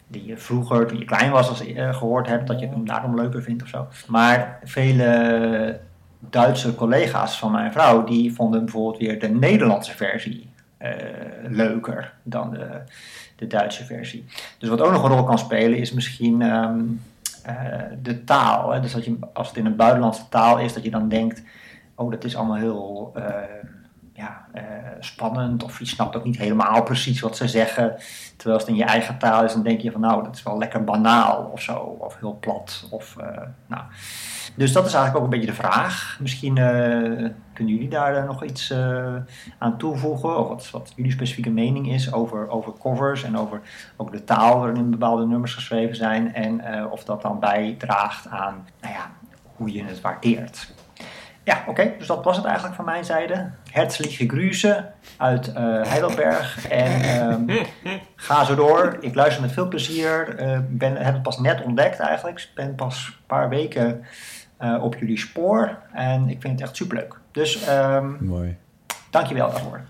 die je vroeger, toen je klein was, als, eh, gehoord hebt, dat je hem daarom leuker vindt of zo. Maar vele Duitse collega's van mijn vrouw, die vonden bijvoorbeeld weer de Nederlandse versie eh, leuker dan de, de Duitse versie. Dus wat ook nog een rol kan spelen is misschien ehm, eh, de taal. Hè? Dus dat je, als het in een buitenlandse taal is, dat je dan denkt, oh dat is allemaal heel eh, ja, eh, spannend of je snapt ook niet helemaal precies wat ze zeggen. Terwijl het in je eigen taal is, dan denk je van nou, dat is wel lekker banaal of zo, of heel plat. Of, eh, nou. Dus dat is eigenlijk ook een beetje de vraag. Misschien eh, kunnen jullie daar nog iets aan toevoegen, of wat, jullie specifieke mening is over, over covers en over ook de taal waarin bepaalde nummers geschreven zijn en of dat dan bijdraagt aan nou ja, hoe je het waardeert. Ja, oké, dus dat was het eigenlijk van mijn zijde. Herzliche Grüße uit eh, Heidelberg. En ehm, ga zo door. Ik luister met veel plezier. Eh, ben, heb het pas net ontdekt eigenlijk. Ik ben pas een paar weken eh, op jullie spoor. En ik vind het echt superleuk. Dus ehm Mooi. dankjewel daarvoor.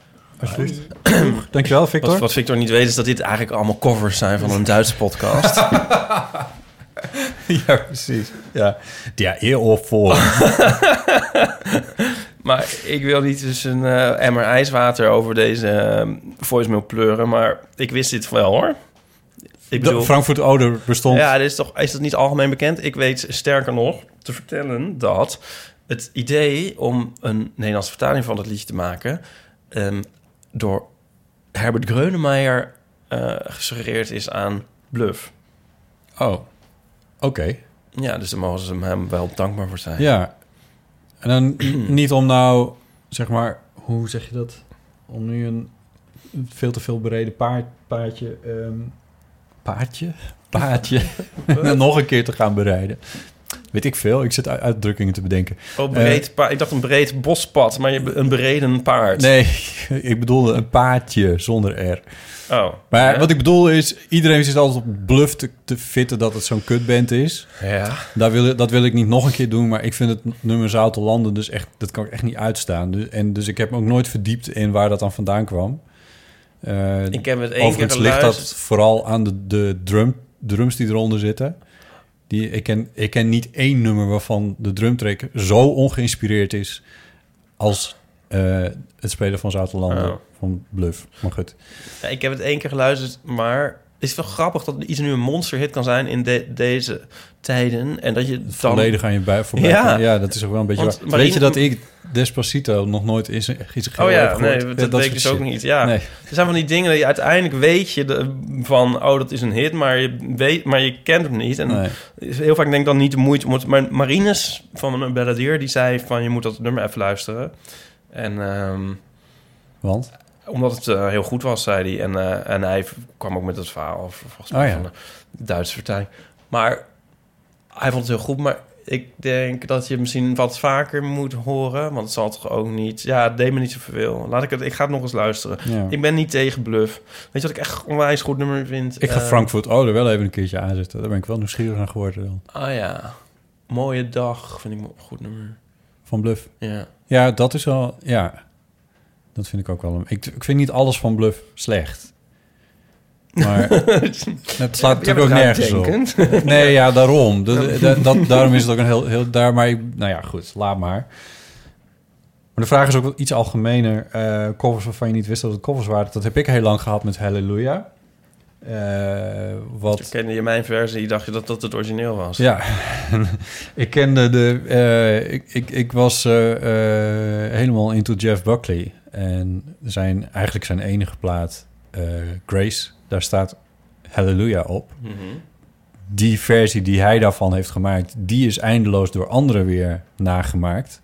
Alsjeblieft. Dankjewel, Victor. Wat, wat Victor niet weet is dat dit eigenlijk allemaal covers zijn van een Duitse podcast. ja, precies. Ja, ja eer voor. maar ik wil niet dus een eh, emmer ijswater over deze eh, voicemail pleuren. Maar ik wist dit wel hoor. Ik De Frankfurt Oder bestond. Ja, dit is, toch, is dat niet algemeen bekend? Ik weet sterker nog te vertellen dat het idee om een Nederlandse vertaling van dat liedje te maken... ehm, door Herbert Grönemeyer eh gesuggereerd is aan Bluff. Oh, oké. Ja, dus daar mogen ze hem wel dankbaar voor zijn. Ja. En dan niet om nou, zeg maar, hoe zeg je dat? Om nu een veel te veel bereden paard, paardje, ehm, paardje, paardje, nog een keer te gaan bereiden. Weet ik veel. Ik zit uit- uitdrukkingen te bedenken. Oh, breed pa- ik dacht een breed bospad, maar je, een bereden paard. Nee, ik bedoelde een paardje zonder R. Oh. Maar Ja. wat ik bedoel is, iedereen zit altijd op bluff te, te fitten dat het zo'n kutband is. Ja. Daar wil, dat wil ik niet nog een keer doen, maar ik vind het nummer Zoute Landen dus echt, dat kan ik echt niet uitstaan. Dus, en dus ik heb me ook nooit verdiept in waar dat dan vandaan kwam. Eh, Ik heb het één ligt dat vooral aan de, de drum, drums die eronder zitten. Die, ik, ken, ik ken niet één nummer waarvan de drumtrack zo ongeïnspireerd is als eh, het spelen van Zoute Landen Oh. van Bluff. Maar goed. Ja, ik heb het één keer geluisterd, maar is wel grappig dat iets nu een monsterhit kan zijn in de- deze tijden. En dat je dan... volledig aan je bij voorbij. Ja. Ja. dat is ook wel een beetje Want waar. Weet je dat ik Despacito nog nooit is iets geheel Oh ja, heb nee, dat, weet ik dus ook niet. Ja, Nee. er zijn van die dingen dat je uiteindelijk weet je de- van, oh, dat is een hit, maar je weet, maar je kent hem niet. En Nee. heel vaak denk ik dan niet de moeite om het. Maar Marines van een balladier die zei van, je moet dat nummer even luisteren. En ehm, Want? Omdat het eh, heel goed was, zei hij. En, eh, en hij kwam ook met het verhaal, of volgens mij Oh ja. van de Duitse vertaling. Maar hij vond het heel goed, maar ik denk dat je misschien wat vaker moet horen. Want het zal toch ook niet... Ja, het deed me niet zoveel. Laat ik het... Ik ga het nog eens luisteren. Ja. Ik ben niet tegen bluff. Weet je wat ik echt onwijs goed nummer vind? Ik ga Eh, Frankfurt Oder wel even een keertje aanzetten. Daar ben ik wel nieuwsgierig naar geworden dan. Ah ja. Mooie dag vind ik een goed nummer. Van Bluff. Ja. Ja, dat is wel... Ja, dat vind ik ook wel... Een, ik, ik vind niet alles van Bluff slecht. Maar het slaat natuurlijk ook nergens op. Nee, ja, daarom. Dat, dat, dat- daarom is het ook een heel... heel daar, maar ik, nou ja, goed, laat maar. Maar de vraag is ook wel iets algemener. Eh, covers waarvan je niet wist dat het covers waren. Dat heb ik heel lang gehad met Hallelujah. Eh, wat... Kende je mijn versie, dacht je dat dat het origineel was? Ja, ik kende de. eh, ik, ik, ik was helemaal into Jeff Buckley. En zijn, eigenlijk zijn enige plaat, eh, Grace, daar staat Hallelujah op. Mhm. Die versie die hij daarvan heeft gemaakt, die is eindeloos door anderen weer nagemaakt.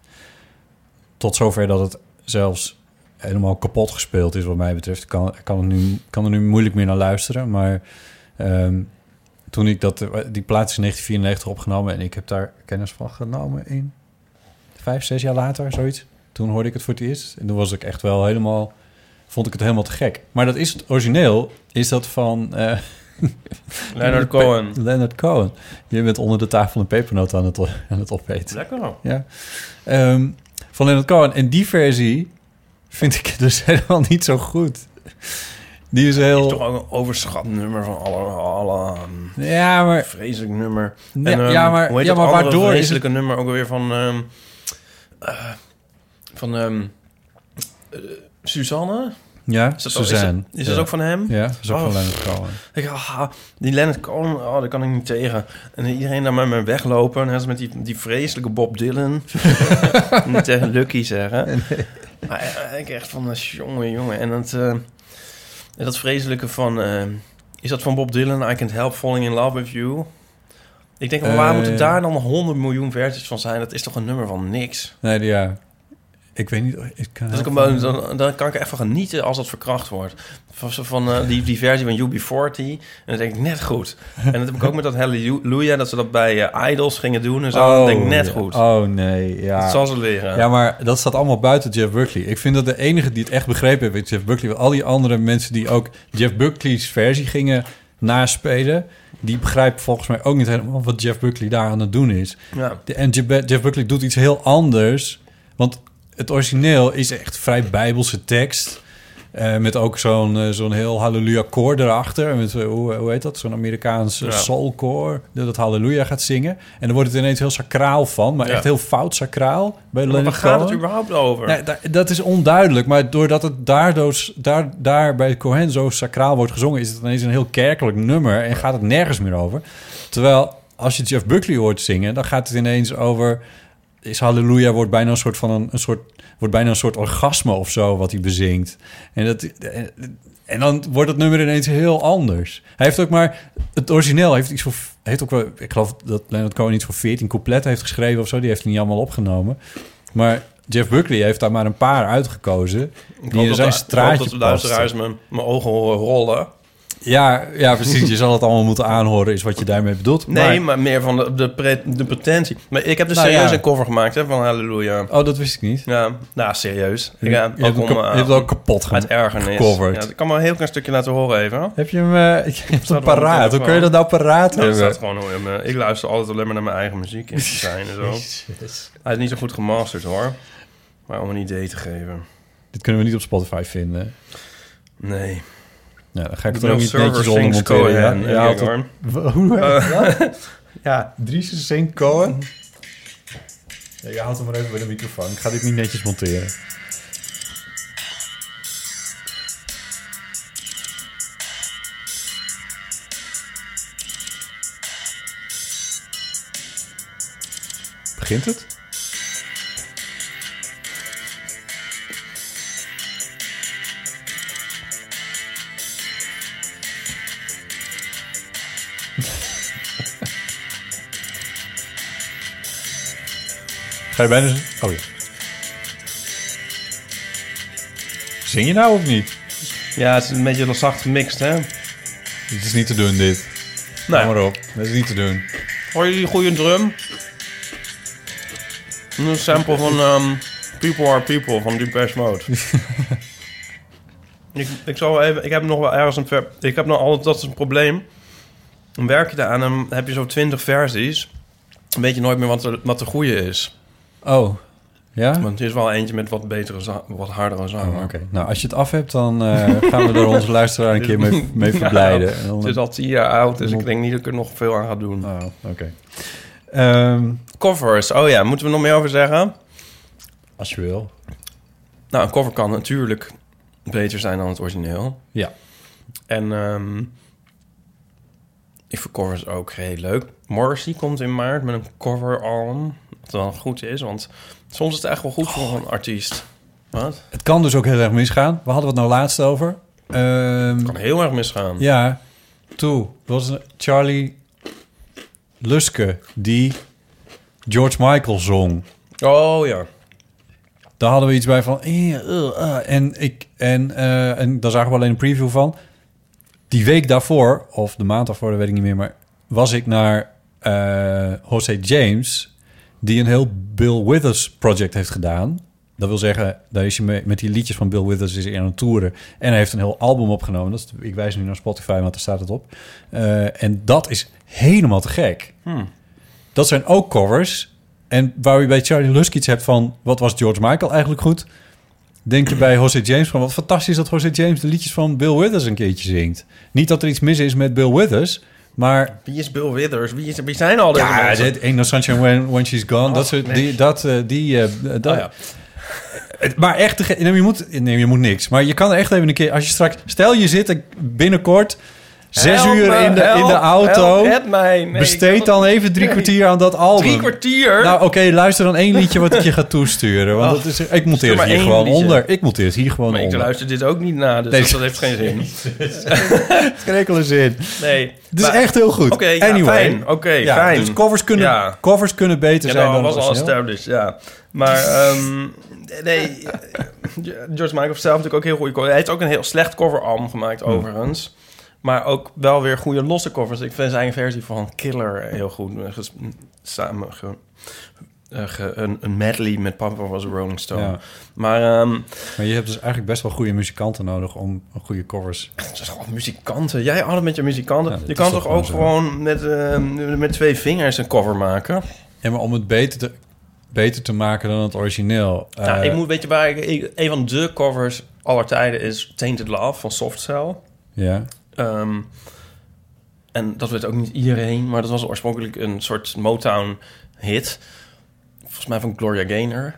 Tot zover dat het zelfs helemaal kapot gespeeld is, wat mij betreft. Ik kan, kan, het nu, kan er nu moeilijk meer naar luisteren. Maar ehm, toen ik dat, die plaat is in 1994 opgenomen en ik heb daar kennis van genomen in vijf, zes jaar later, zoiets. Toen hoorde ik het voor het eerst. En toen was ik echt wel helemaal, vond ik het helemaal te gek. Maar dat is het origineel, is dat van... eh, Leonard Cohen. Leonard Cohen. Je bent onder de tafel een pepernoot aan het, aan het opeten. Lekker. Ja. Ehm, van Leonard Cohen. En die versie vind ik dus helemaal niet zo goed. Die is heel... Is toch ook een overschat nummer van alle... alle um, Ja, maar... vreselijk nummer. Ja, En, um, ja, maar- hoe heet ja, maar waardoor is vreselijke nummer ook weer van... um, eh, van um, Suzanne? Ja, Is dat, Suzanne. Is, dat- is Ja. dat ook van hem? Ja, dat is ook Oh. van Leonard Cohen. Ik, ah, die Leonard Cohen, oh, daar kan ik niet tegen. En iedereen daar met me weglopen. Als met die, die vreselijke Bob Dylan. niet tegen Lucky zeggen. Maar eh, ik echt van, eh, jongen, jongen. En dat, en dat vreselijke van... is dat van Bob Dylan? I Can't Help Falling In Love With You? Ik denk, waar moeten daar dan 100 miljoen versies van zijn? Dat is toch een nummer van niks? Nee, ja. Ik weet niet... Ik kan Dat ik dan, dan kan ik er van genieten als dat verkracht wordt. Van, van eh, die, die versie van UB40. En dan denk ik net goed. En dat heb ik ook met dat Hallelujah, dat ze dat bij eh, Idols gingen doen en zo. dan denk ik net ja. goed. Oh, nee, ja. Dat zal ze leren. Ja, maar dat staat allemaal buiten Jeff Buckley. Ik vind dat de enige die het echt begrepen heeft, Jeff Buckley. Al die andere mensen die ook Jeff Buckley's versie gingen naspelen, die begrijpen volgens mij ook niet helemaal wat Jeff Buckley daar aan het doen is. Ja. De- En Jeff Buckley doet iets heel anders. Want het origineel is echt vrij bijbelse tekst. Eh, met ook zo'n eh, zo'n heel halleluja koor erachter. Met, eh, hoe, hoe heet dat? Zo'n Amerikaans uh, Ja. soulkoor. Dat het halleluja gaat zingen. En dan wordt het ineens heel sacraal van. Maar Ja. echt heel fout sacraal. Bij Maar waar gaat het überhaupt over? Nee, da- dat is onduidelijk. Maar doordat het daardoor, daar, daar bij Cohen zo sacraal wordt gezongen... is het ineens een heel kerkelijk nummer... en gaat het nergens meer over. Terwijl als je Jeff Buckley hoort zingen... dan gaat het ineens over... is Halleluja wordt bijna een soort van een, een soort... wordt bijna een soort orgasme of zo wat hij bezingt. En, dat, en, en dan wordt het nummer ineens heel anders. Hij heeft ook maar... Het origineel heeft iets voor... Heeft ook wel, ik geloof dat Leonard Cohen iets voor 14 coupletten heeft geschreven of zo. Die heeft hij niet allemaal opgenomen. Maar Jeff Buckley heeft daar maar een paar uitgekozen. Die in zijn straatje dat de luisteraars mijn, mijn ogen horen rollen. Ja, ja, precies. Je zal het allemaal moeten aanhoren, is wat je daarmee bedoelt. Nee, maar, meer van de, de, pre- de pretentie. Maar ik heb dus Nou, serieus ja. een cover gemaakt hè, van Halleluja. Oh, dat wist ik niet. Ja, nou, serieus. Ik, ja, je hebt, om, kap- eh, je hebt het ook kapot gemaakt. ergernis. gecoverd. Ja, ik kan maar een heel klein stukje laten horen even. Heb je hem, eh, je hebt hem paraat? Hoe kun je dat nou paraat Nou, hebben? gewoon mijn- Ik luister altijd alleen maar naar mijn eigen muziek in zijn en zo. Hij is niet zo goed gemasterd hoor. Maar om een idee te geven. Dit kunnen we niet op Spotify vinden. Nee. Ja, dan ga ik er ook niet netjes onder monteren. Ja, Ja, ja, hoor. Wa- Hoe? Eh, Ja, Dries Sink Cohen. Ja, je houdt hem maar even bij de microfoon. Ik ga dit niet netjes monteren. Begint het? Ga je bijna... Oh ja. Zing je nou of niet? ja, het is een beetje zacht gemixt hè. Dit is niet te doen, dit. Nee. Kom maar op. Dat is niet te doen. Hoor je die goede drum? Een sample van ehm, People Are People van Depeche Mode. ik, ik, zal even, ik heb nog wel ergens een... Ver, ik heb nog altijd... Dat is een probleem. Dan werk je daar aan en heb je zo twintig versies. Dan weet je nooit meer wat, er, wat de goede is. Oh. Ja? Want er is wel eentje met wat betere, wat hardere zang. Oh, oké. Nou, als je het af hebt, dan eh, gaan we er onze luisteraar een keer mee, mee Ja, verblijden. En dan- Het is al tien jaar oud, dus ik denk niet dat ik er nog veel aan ga doen. Oh, oké. Ehm, Covers, oh ja, moeten we nog meer over zeggen? als je wil. Nou, een cover kan natuurlijk beter zijn dan het origineel. Ja. En ehm, ik vind covers ook heel leuk. Morrissey komt in maart met een cover album. Wat dan goed is, want soms is het echt wel goed voor een artiest. Wat? Het kan dus ook heel erg misgaan. We hadden het nou laatst over. Ehm, Kan heel erg misgaan. ja, toen was het Charlie Luske die George Michael zong. Oh ja. Daar hadden we iets bij van... eh, eh, eh. en, ik, en, eh, en daar zagen we alleen een preview van. Die week daarvoor, of de maand daarvoor, dat weet ik niet meer... maar was ik naar eh Jose James... die een heel Bill Withers project heeft gedaan. Dat wil zeggen, daar is hij mee, met die liedjes van Bill Withers is hij aan het toeren. En hij heeft een heel album opgenomen. Dat is, ik wijs nu naar Spotify, want daar staat het op. Eh, en dat is helemaal te gek. Hmm. Dat zijn ook covers. En waar je bij Charlie Lusk iets hebt van... wat was George Michael eigenlijk goed? Denk je bij Jose James van... wat fantastisch dat Jose James de liedjes van Bill Withers een keertje zingt. Niet dat er iets mis is met Bill Withers... maar Wie is Bill Withers? Wie, is, wie zijn al deze ja, mensen? No Sunshine When, when She's Gone. dat soort, die, dat, eh, die, eh, dat, Oh ja. Maar echt, te ge- nee, je moet, nee, je moet niks. Maar je kan er echt even een keer, als je straks, stel je zit binnenkort zes Help uur me, in de, in de auto. mij. Nee, besteed dan even drie nee. kwartier aan dat album. Drie kwartier? Nou, oké, luister dan één liedje wat ik je ga toesturen. Want Ach, dat is, ik monteer het hier gewoon liedje. onder. Ik monteer het hier gewoon maar ik onder. luister dit ook niet na, dus Nee. dat, dat heeft geen zin. Geen enkele zin. Nee. Het is echt heel goed. Oké, Anyway. fijn. Oké, Ja, fijn. Dus covers kunnen, Ja. covers kunnen beter Ja, zijn dat dan was al established, ja. Maar, ehm, nee, George Michael heeft zelf natuurlijk ook heel covers. Hij heeft ook een heel slecht coveralbum gemaakt, Hmm. overigens. Maar ook wel weer goede losse covers. Ik vind zijn versie van Killer heel goed. ges- samen ge- eh, ge- een, een medley met Papa was Rolling Stone. Ja. Maar ehm, Maar je hebt dus eigenlijk best wel goede muzikanten nodig om goede covers. het is gewoon muzikanten. Jij altijd met je muzikanten. Ja, je kan toch ook gewoon zo. gewoon met, ehm, met twee vingers een cover maken? Ja, maar om het beter te, beter te maken dan het origineel. Nou, eh, ik moet, weet je waar ik, ik- een van de covers aller tijden is Tainted Love van Soft Cell. Ja. Ehm, en dat weet ook niet iedereen, maar dat was oorspronkelijk een soort Motown-hit. Volgens mij van Gloria Gaynor.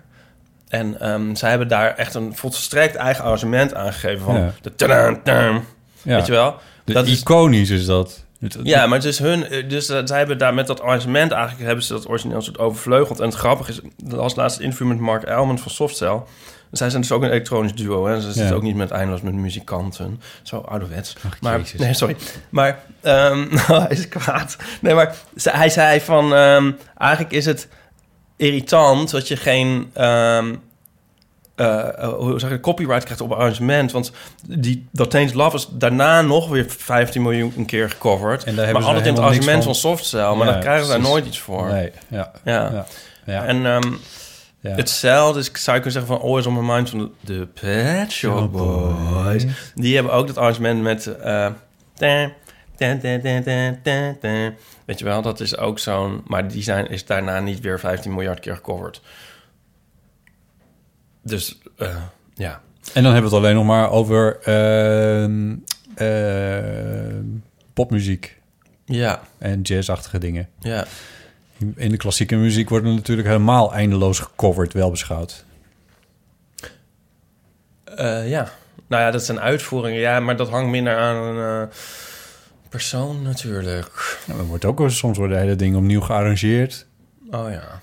En ehm, zij hebben daar echt een volstrekt eigen arrangement aangegeven van Ja. de tadaan. Ja. Weet je wel? De dat is, iconisch is dat. Ja, maar het is hun... eh, Dus eh, zij hebben daar met dat arrangement eigenlijk... hebben ze dat origineel soort overvleugeld. En het grappige is... Dat was laatst een interview met Mark Elman van Softcell. Zij zijn dus ook een elektronisch duo. Hè? Ze zitten Ja. ook niet met eindeloos met muzikanten. Zo ouderwets. Ach, maar, Jezus. nee, sorry. Maar ehm, hij is kwaad. Nee, maar hij zei van... ehm, eigenlijk is het irritant dat je geen... ehm, eh, eh, hoe zeg je, copyright krijgt op arrangement. Want die, dat Tainted Love is daarna nog weer 15 miljoen een keer gecoverd. En daar maar altijd in het arrangement van- van, Softcell. Maar Ja, dan krijgen ze daar nooit iets voor. Nee, ja. Ja. Ja. Ja. En Ja. hetzelfde is, zou je kunnen zeggen van Always on My Mind van de, Pet Shop Boys. Die hebben ook dat arrangement met... eh, ta, ta, ta. Weet je wel, dat is ook zo'n... Maar die zijn, is daarna niet weer 15 miljard keer gecoverd. Dus, eh, ja. En dan hebben we het alleen nog maar over ehm, ehm, popmuziek Ja, en jazzachtige dingen. ja. In de klassieke muziek wordt er natuurlijk helemaal eindeloos gecoverd, wel beschouwd. Eh, ja. Nou ja, dat zijn uitvoeringen. Ja, maar dat hangt minder aan een eh, persoon natuurlijk. Ja, wordt ook soms worden hele dingen opnieuw gearrangeerd. Oh ja.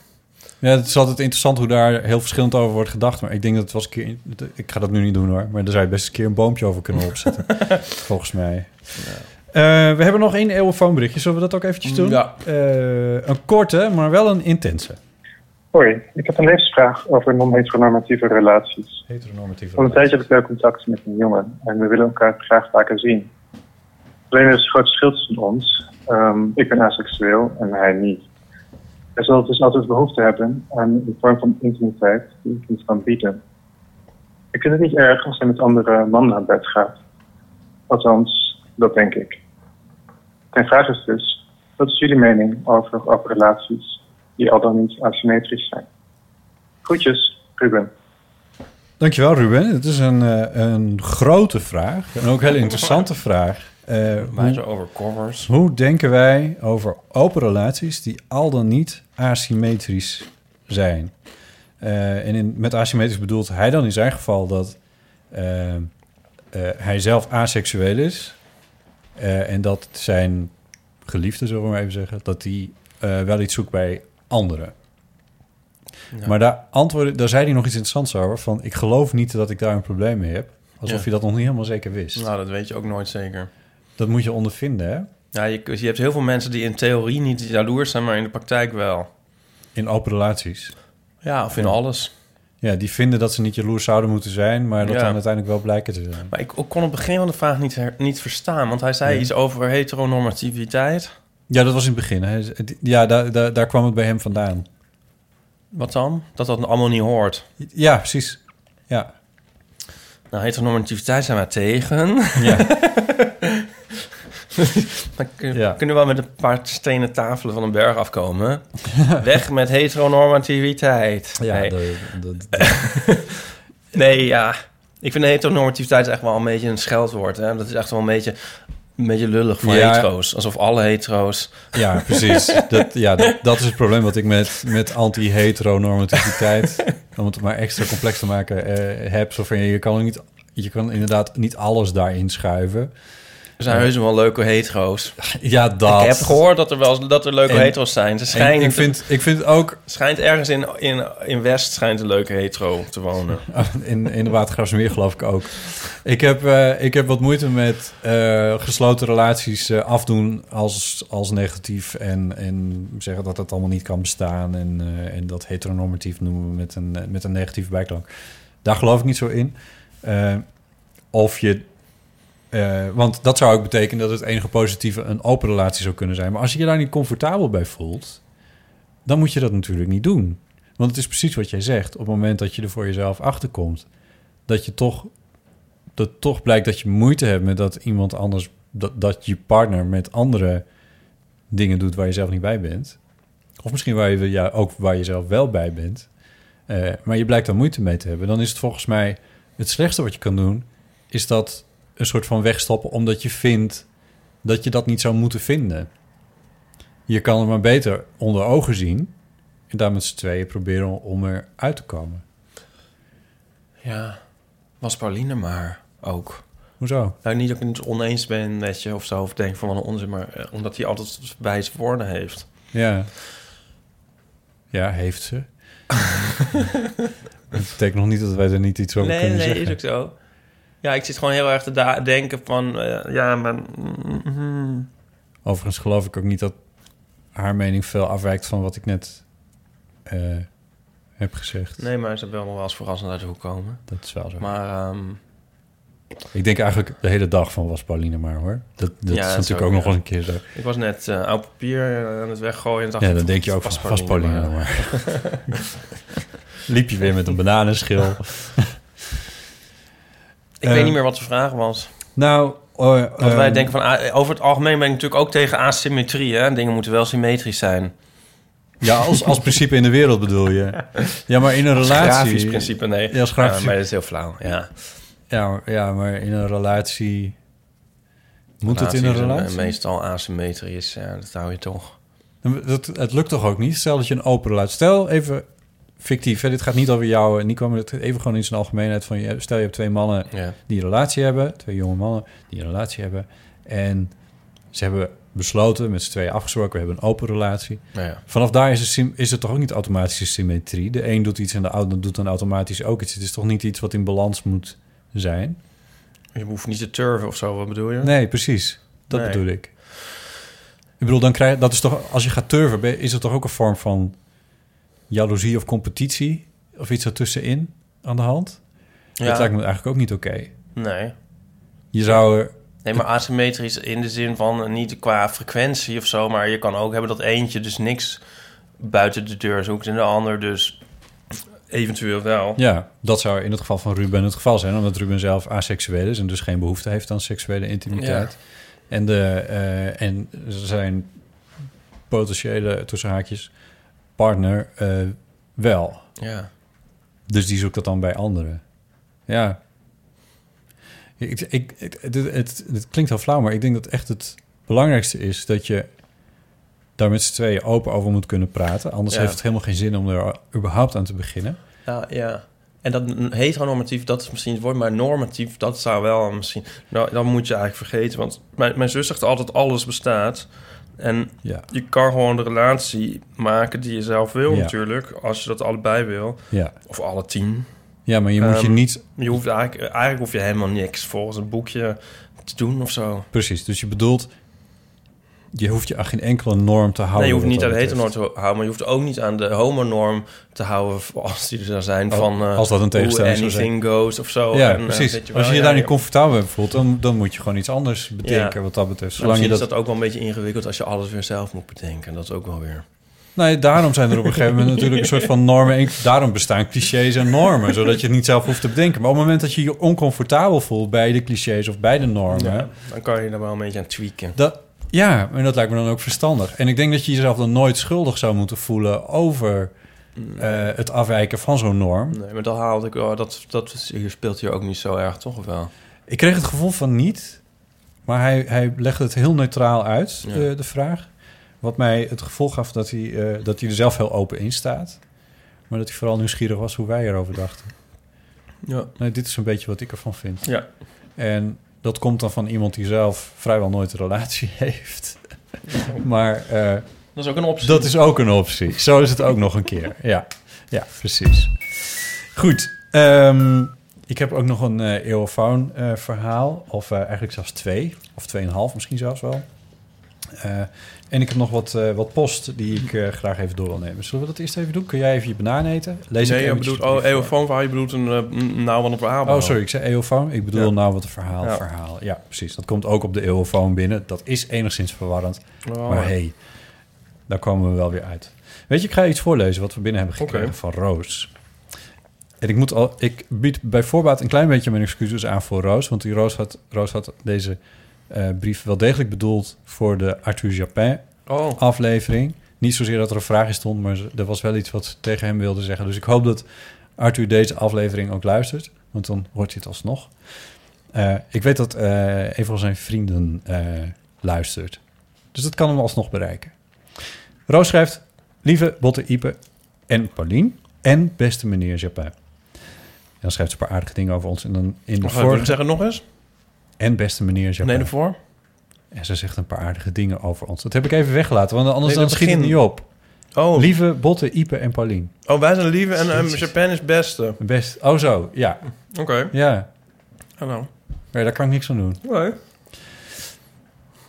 Ja, het is altijd interessant hoe daar heel verschillend over wordt gedacht. Maar ik denk dat het was een keer... Ik ga dat nu niet doen hoor. Maar daar zou je best een keer een boompje over kunnen opzetten. volgens mij. Eh, we hebben nog één eeuwenfoonberichtje. Zullen we dat ook eventjes doen? Ja. Eh, een korte, maar wel een intense. Hoi, ik heb een levensvraag over non-heteronormatieve relaties. Heteronormatieve Al een tijdje heb ik wel contact met een jongen en we willen elkaar graag vaker zien. Alleen er is een groot verschil tussen ons. Ehm, ik ben aseksueel en hij niet. Hij zal dus altijd behoefte hebben aan een vorm van intimiteit die ik niet kan bieden. Ik vind het niet erg als hij met andere mannen naar bed gaat. Althans, dat denk ik. Mijn vraag is dus, wat is jullie mening over, over relaties die al dan niet asymmetrisch zijn? Groetjes, Ruben. Dankjewel Ruben. Het is een, eh, een grote vraag. En ook een hele interessante vraag. Eh, Maar hoe, over covers. hoe denken wij over open relaties die al dan niet asymmetrisch zijn? Eh, en in, met asymmetrisch bedoelt hij dan in zijn geval dat eh, eh, hij zelf aseksueel is. Eh, en dat zijn geliefde, zullen we maar even zeggen, dat hij eh, wel iets zoekt bij anderen. Ja. Maar daar, antwoordde, daar zei hij nog iets interessants over. Van, ik geloof niet dat ik daar een probleem mee heb. Alsof Ja. je dat nog niet helemaal zeker wist. Nou, dat weet je ook nooit zeker. Dat moet je ondervinden, hè? Ja, je, je hebt heel veel mensen die in theorie niet jaloers zijn, maar in de praktijk wel. In open relaties. Ja, of in Ja. alles. Ja, die vinden dat ze niet jaloers zouden moeten zijn... maar dat Ja. dan uiteindelijk wel blijken te zijn. Maar ik kon op het begin van de vraag niet, her- niet verstaan, want hij zei iets over heteronormativiteit. Ja, dat was in het begin. Hè. Ja, daar, daar, daar kwam het bij hem vandaan. Wat dan? Dat dat allemaal niet hoort. Ja, precies. Ja. Nou, heteronormativiteit zijn wij tegen. Ja. Dan kun- Ja. kunnen we wel met een paar stenen tafelen van een berg afkomen. Weg met heteronormativiteit. Ja, nee. de- de- de- nee, ja. Ik vind heteronormativiteit echt wel een beetje een scheldwoord. Hè? Dat is echt wel een beetje, een beetje lullig voor Ja. hetero's. Alsof alle hetero's... ja, precies. Dat, ja, dat, dat is het probleem wat ik met, met anti-heteronormativiteit... om het maar extra complex te maken, eh, heb. Zo van, je, kan niet, je kan inderdaad niet alles daarin schuiven. Er zijn heus wel leuke hetero's. Ja, dat. Ik heb gehoord dat er wel dat er leuke En- hetero's zijn. Ze En schijnen ik, vind, ik vind ook... schijnt ergens in, in, in West schijnt een leuke hetero te wonen. In, in de Watergraafsmeer geloof ik ook. Ik heb, eh, ik heb wat moeite met eh, gesloten relaties eh, afdoen als, als negatief... En, en zeggen dat het allemaal niet kan bestaan... en, en dat heteronormatief noemen we met een, met een negatieve bijklank. Daar geloof ik niet zo in. Of je... eh, want dat zou ook betekenen dat het enige positieve een open relatie zou kunnen zijn. Maar als je je daar niet comfortabel bij voelt, dan moet je dat natuurlijk niet doen. Want het is precies wat jij zegt. Op het moment dat je er voor jezelf achterkomt, dat je toch, dat toch blijkt dat je moeite hebt met dat iemand anders, dat, dat je partner met andere dingen doet waar je zelf niet bij bent. Of misschien waar je ja, ook waar je zelf wel bij bent. Eh, maar je blijkt daar moeite mee te hebben. Dan is het volgens mij het slechtste wat je kan doen, is dat een soort van wegstoppen omdat je vindt dat je dat niet zou moeten vinden. Je kan het maar beter onder ogen zien en daar met z'n tweeën proberen om eruit te komen. Ja, was Pauline maar ook. Hoezo? Nou, niet dat ik het oneens ben met je of zo, of denk van een onzin, maar eh, omdat hij altijd wijze woorden heeft. Ja. Ja, heeft ze. dat betekent nog niet dat wij er niet iets over nee, kunnen nee, zeggen. is ook zo. Ja, ik zit gewoon heel erg te denken van, eh, ja, maar... mm, Overigens geloof ik ook niet dat haar mening veel afwijkt van wat ik net eh, heb gezegd. nee, maar ze wil nog wel eens verrassend uit de hoek komen. Dat is wel zo. Maar ehm, Ik denk eigenlijk de hele dag van was Pauline maar hoor. Dat, dat Ja, is dat natuurlijk ook, ook nog ja. eens een keer zo. ik was net eh, oud papier aan het weggooien. En dacht Ja, dan denk je ook van was vast Pauline maar. maar. Liep je weer met een bananenschil. Ik weet niet meer wat de vraag was. Nou, Want wij ehm, denken van, ah, over het algemeen ben ik natuurlijk ook tegen asymmetrie. Hè? Dingen moeten wel symmetrisch zijn. Ja, als, als principe in de wereld bedoel je. Ja, maar in een Als relatie... Grafisch principe, nee. Ja, als grafisch Ja, maar dat is heel flauw, ja. Ja, maar- ja, maar in een relatie... Moet het in Relatie een relatie? Meestal asymmetrisch, ja, dat hou je toch. Dat, het lukt toch ook niet? Stel dat je een open relatie... Stel even fictief, hè, dit gaat niet over jou en Nico, maar het even gewoon in zijn algemeenheid van... Je, stel je hebt twee mannen Ja. die een relatie hebben, twee jonge mannen die een relatie hebben... en ze hebben besloten, met z'n tweeën afgesproken, we hebben een open relatie. Nou ja. Vanaf daar is, het is het toch ook niet automatische symmetrie? De een doet iets en de ander doet dan automatisch ook iets. Het is toch niet iets wat in balans moet zijn? Je hoeft niet te turven of zo, wat bedoel je? Nee, precies. Dat Nee. bedoel ik. Ik bedoel, dan krijg dat is toch als je gaat turven, is het toch ook een vorm van jaloezie of competitie of iets ertussenin aan de hand? Ja. Dat lijkt me eigenlijk ook niet oké. Nee. Je zou er, Nee, maar asymmetrisch in de zin van eh, niet qua frequentie of zo, maar je kan ook hebben dat eentje dus niks buiten de deur zoekt en de ander dus eventueel wel. ja, dat zou in het geval van Ruben het geval zijn, omdat Ruben zelf aseksueel is en dus geen behoefte heeft aan seksuele intimiteit. En, de, eh, en zijn potentiële tussen haakjes partner eh, wel. Ja. Dus die zoekt dat dan bij anderen. Ja. Ik, ik, het, het, het, het klinkt heel flauw, maar ik denk dat echt het belangrijkste is dat je daar met z'n tweeën open over moet kunnen praten. Anders Ja. heeft het helemaal geen zin om er überhaupt aan te beginnen. Ja, ja. En dat heteronormatief, dat is misschien het woord, maar normatief, dat zou wel misschien... Nou, dan moet je eigenlijk vergeten, want mijn, mijn zus zegt altijd alles bestaat. En Ja. je kan gewoon de relatie maken die je zelf wil Ja. natuurlijk. Als je dat allebei wil. Ja. Of alle tien. Ja, maar je moet je Ehm, niet... Je hoeft eigenlijk, eigenlijk hoef je helemaal niks volgens een boekje te doen of zo. Precies, dus je bedoelt... Je hoeft je aan geen enkele norm te houden. nee, je hoeft niet aan de heteronorm te houden, maar je hoeft ook niet aan de homonorm te houden als die er zou zijn van eh, als dat een tegenstelling zou zijn. anything goes of zo. Ja, En, eh, precies. je Als je je ja, daar niet comfortabel bij voelt, dan, dan moet je gewoon iets anders bedenken wat dat betreft. Zolang je dat... is dat ook wel een beetje ingewikkeld als je alles weer zelf moet bedenken. Dat is ook wel weer. Nee, daarom zijn er op een gegeven moment natuurlijk een soort van normen. En daarom bestaan clichés en normen, zodat je het niet zelf hoeft te bedenken. Maar op het moment dat je je oncomfortabel voelt bij de clichés of bij de normen, Ja, dan kan je er wel een beetje aan tweaken. dat, ja, en dat lijkt me dan ook verstandig. En ik denk dat je jezelf dan nooit schuldig zou moeten voelen over eh, het afwijken van zo'n norm. Nee, maar dat haalde ik wel. Dat, dat hier speelt hier ook niet zo erg, toch? Of wel? Ik kreeg het gevoel van niet, maar hij, hij legde het heel neutraal uit, Ja. de, de vraag. Wat mij het gevoel gaf dat hij, eh, dat hij er zelf heel open in staat. Maar dat hij vooral nieuwsgierig was hoe wij erover dachten. Ja. Nee, dit is een beetje wat ik ervan vind. Ja. En dat komt dan van iemand die zelf vrijwel nooit een relatie heeft. maar eh, Dat is ook een optie. dat is ook een optie. Zo is het ook nog een keer. Ja, ja precies. Goed. ehm, ik heb ook nog een eh eeuwenfoon eh, verhaal. Of eigenlijk zelfs twee. Of tweeënhalf misschien zelfs wel. Eh, en ik heb nog wat, eh, wat post die ik eh, graag even door wil nemen. Zullen we dat eerst even doen? Kun jij even je banaan eten? Lees nee, ik bedoelt, oh, eeuwenfoon verhaal, je bedoelt een uh, nou van een verhaal. Oh, sorry, ik zei eeuwfoon. Ik bedoel Ja. nou wat een verhaal, Ja. verhaal. Ja, precies. Dat komt ook op de eeuwfoon binnen. Dat is enigszins verwarrend. Oh. Maar hey, daar komen we wel weer uit. Weet je, ik ga iets voorlezen wat we binnen hebben gekregen van Roos. En ik, moet al, ik bied bij voorbaat een klein beetje mijn excuses aan voor Roos. Want die Roos had, Roos had deze eh, brief wel degelijk bedoeld voor de Arthur Japin Oh, aflevering. Niet zozeer dat er een vraag in stond, maar er was wel iets wat ze tegen hem wilde zeggen. Dus ik hoop dat Arthur deze aflevering ook luistert, want dan hoort hij het alsnog. Eh, ik weet dat eh, een van zijn vrienden luistert. Dus dat kan hem alsnog bereiken. Roos schrijft... Lieve Botte Ipe en Paulien en beste meneer Japin. En dan schrijft ze een paar aardige dingen over ons. En dan in de vorige... zeg het nog eens. En beste meneer Japin. Nee, ervoor. En ze zegt een paar aardige dingen over ons. Dat heb ik even weggelaten, want anders Nee, dan schiet het begin. niet op. Oh, Lieve Botte, Ipe en Paulien. oh wij zijn lieve en um. Japan is beste. Best. Oh zo, ja. Oké, Ja, hallo. nee, daar kan ik niks aan doen. Nee.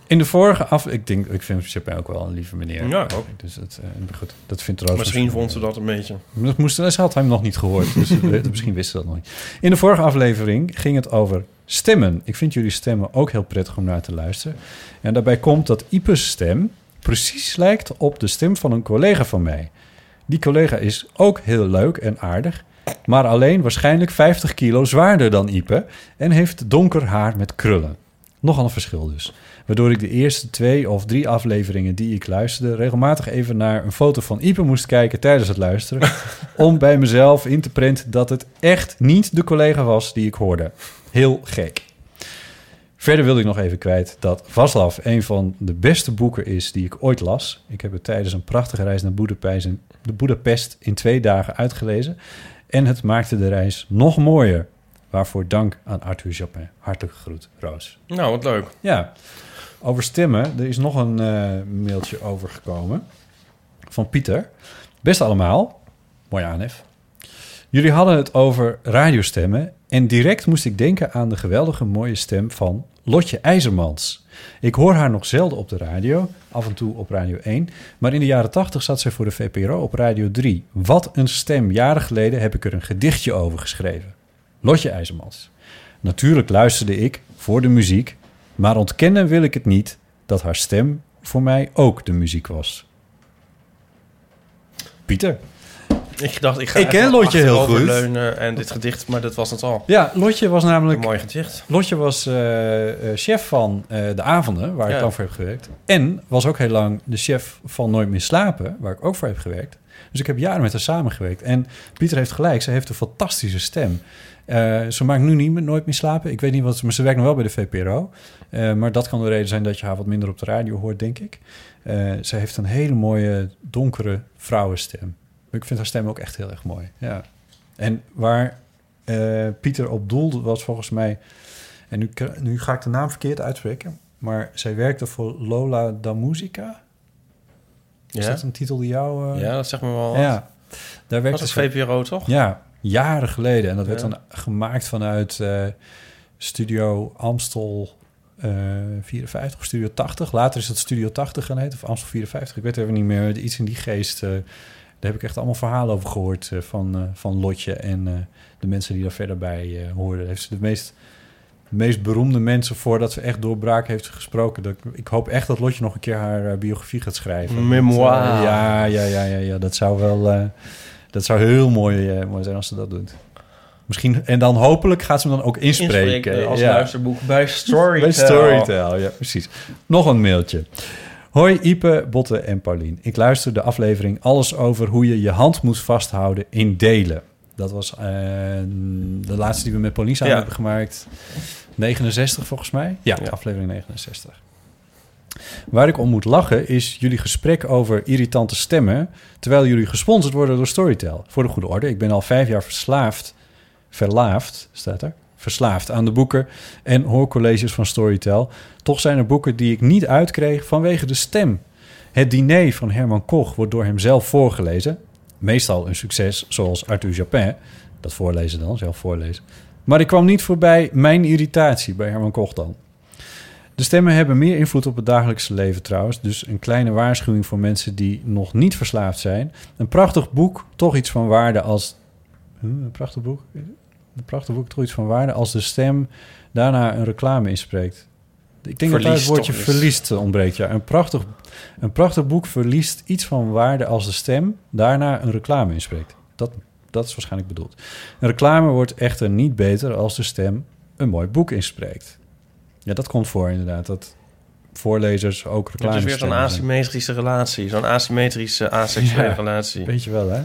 In de vorige af... Ik denk, ik vind Chapin ook wel een lieve meneer. Ja, ook. Dus dat, eh, goed, dat vindt Roos... Misschien vond ze dat een beetje. Dat moest, ze had hem nog niet gehoord, dus misschien wist ze dat nog niet. In de vorige aflevering ging het over stemmen. Ik vind jullie stemmen ook heel prettig om naar te luisteren. En daarbij komt dat Ipe's stem precies lijkt op de stem van een collega van mij. Die collega is ook heel leuk en aardig, maar alleen waarschijnlijk 50 kilo zwaarder dan Ipe en heeft donker haar met krullen. Nogal een verschil dus. Waardoor ik de eerste twee of drie afleveringen die ik luisterde... regelmatig even naar een foto van Ipe moest kijken tijdens het luisteren... om bij mezelf in te prenten dat het echt niet de collega was die ik hoorde. Heel gek. Verder wil ik nog even kwijt dat Vaslav een van de beste boeken is die ik ooit las. Ik heb het tijdens een prachtige reis naar Boedapest in, in twee dagen uitgelezen. En het maakte de reis nog mooier. Waarvoor dank aan Arthur Japin. Hartelijk groet, Roos. Nou, wat leuk. Ja, over stemmen. Er is nog een eh, mailtje overgekomen van Pieter. Best allemaal. Mooi aanhef. Jullie hadden het over radiostemmen en direct moest ik denken aan de geweldige mooie stem van Lotje IJzermans. Ik hoor haar nog zelden op de radio, af en toe op Radio 1, maar in de jaren 80 zat zij voor de VPRO op Radio 3. Wat een stem. Jaren geleden heb ik er een gedichtje over geschreven. Lotje IJzermans. Natuurlijk luisterde ik voor de muziek, maar ontkennen wil ik het niet dat haar stem voor mij ook de muziek was. Pieter. Ik dacht, ik ga Ik ken Lotje heel goed. achteroverleunen en dit gedicht, maar dat was het al. Ja, Lotje was Een namelijk mooi gedicht. Lotje was eh, eh, chef van eh, de avonden, waar ik dan voor heb gewerkt. En was ook heel lang de chef van Nooit meer slapen, waar ik ook voor heb gewerkt. Dus ik heb jaren met haar samengewerkt. En Pieter heeft gelijk, ze heeft een fantastische stem. Ze maakt nu niet meer Nooit meer slapen. Ik weet niet wat, maar ze werkt nog wel bij de VPRO. Maar dat kan de reden zijn dat je haar wat minder op de radio hoort, denk ik. Ze heeft een hele mooie, donkere vrouwenstem. Ik vind haar stem ook echt heel erg mooi. Ja. En waar eh, Pieter op doelde was volgens mij... En nu, nu ga ik de naam verkeerd uitspreken. maar zij werkte voor Lola da Musica. Is Ja? dat een titel die jou... eh, Ja, dat zegt me wel. Ja, daar werkte Was het ze- VPRO, toch? Ja, jaren geleden. En dat werd dan gemaakt vanuit eh, Studio Amstel eh 54 of Studio 80. Later is dat Studio 80 gaan heten, of Amstel 54. Ik weet even niet meer. Iets in die geest. Daar heb ik echt allemaal verhalen over gehoord eh, van, eh, van Lotje en eh, de mensen die daar verder bij hoorden. Heeft ze de meest, de meest beroemde mensen voordat ze echt doorbraak heeft gesproken. Dat, ik- hoop echt dat Lotje nog een keer haar biografie gaat schrijven. Memoir. Ja, ja, ja, ja, ja. Dat zou wel... dat zou heel mooi, mooi zijn als ze dat doet. Misschien, en dan hopelijk gaat ze hem dan ook inspreken. Inspreken als ja. luisterboek bij Storytel. Bij Storytel, ja, precies. Nog een mailtje. Hoi Ipe, Botte en Paulien. Ik luister de aflevering Alles over hoe je je hand moet vasthouden in delen. Dat was eh, de laatste die we met Paulien samen Ja. hebben gemaakt. 69 volgens mij? Ja, Ja. aflevering 69. Waar ik om moet lachen is jullie gesprek over irritante stemmen... terwijl jullie gesponsord worden door Storytel. Voor de goede orde, ik ben al vijf jaar verslaafd... verlaafd, staat er... verslaafd aan de boeken en hoorcolleges van Storytel. Toch zijn er boeken die ik niet uitkreeg vanwege de stem. Het diner van Herman Koch wordt door hem zelf voorgelezen. Meestal een succes, zoals Arthur Japin. Dat voorlezen dan, zelf voorlezen. Maar ik kwam niet voorbij mijn irritatie bij Herman Koch dan. De stemmen hebben meer invloed op het dagelijkse leven trouwens. Dus een kleine waarschuwing voor mensen die nog niet verslaafd zijn. Een prachtig boek, toch iets van waarde als... Huh, een prachtig boek? Een prachtig boek, toch iets van waarde als de stem daarna een reclame inspreekt. Ik denk dat daar het woordje verliest ontbreekt. Ja. Een, prachtig, een prachtig boek verliest iets van waarde als de stem daarna een reclame inspreekt. Dat, dat is waarschijnlijk bedoeld. Een reclame wordt echter niet beter als de stem een mooi boek inspreekt. Ja, dat komt voor inderdaad. Dat voorlezers ook Het reclame is weer zo'n asymmetrische relatie. Zo'n asymmetrische, aseksuele Ja. relatie. Weet je wel, hè?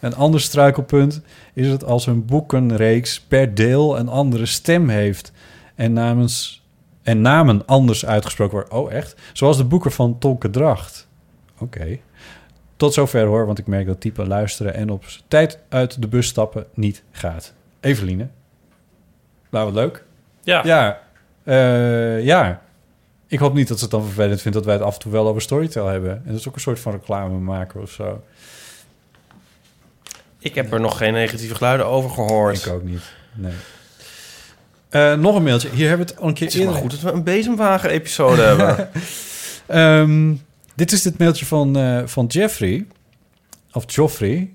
Een ander struikelpunt is het als een boekenreeks per deel een andere stem heeft en, namens, en namen anders uitgesproken worden. Oh, echt? Zoals de boeken van Tolke Dracht. Oké. Tot zover hoor, want ik merk dat typen luisteren en op tijd uit de bus stappen niet gaat. Eveline. Nou, wat leuk. Ja. Ja. Eh, ja. Ik hoop niet dat ze het dan vervelend vindt dat wij het af en toe wel over Storytel hebben. En dat is ook een soort van reclame maken of zo. Ik heb er nog geen negatieve geluiden over gehoord. Ik ook niet. Nee. Eh, nog een mailtje. Hier hebben we het al een keer Het is maar eerder. goed dat we een bezemwagen-episode hebben. Ehm, dit is dit mailtje van, eh, van Jeffrey. Of Joffrey.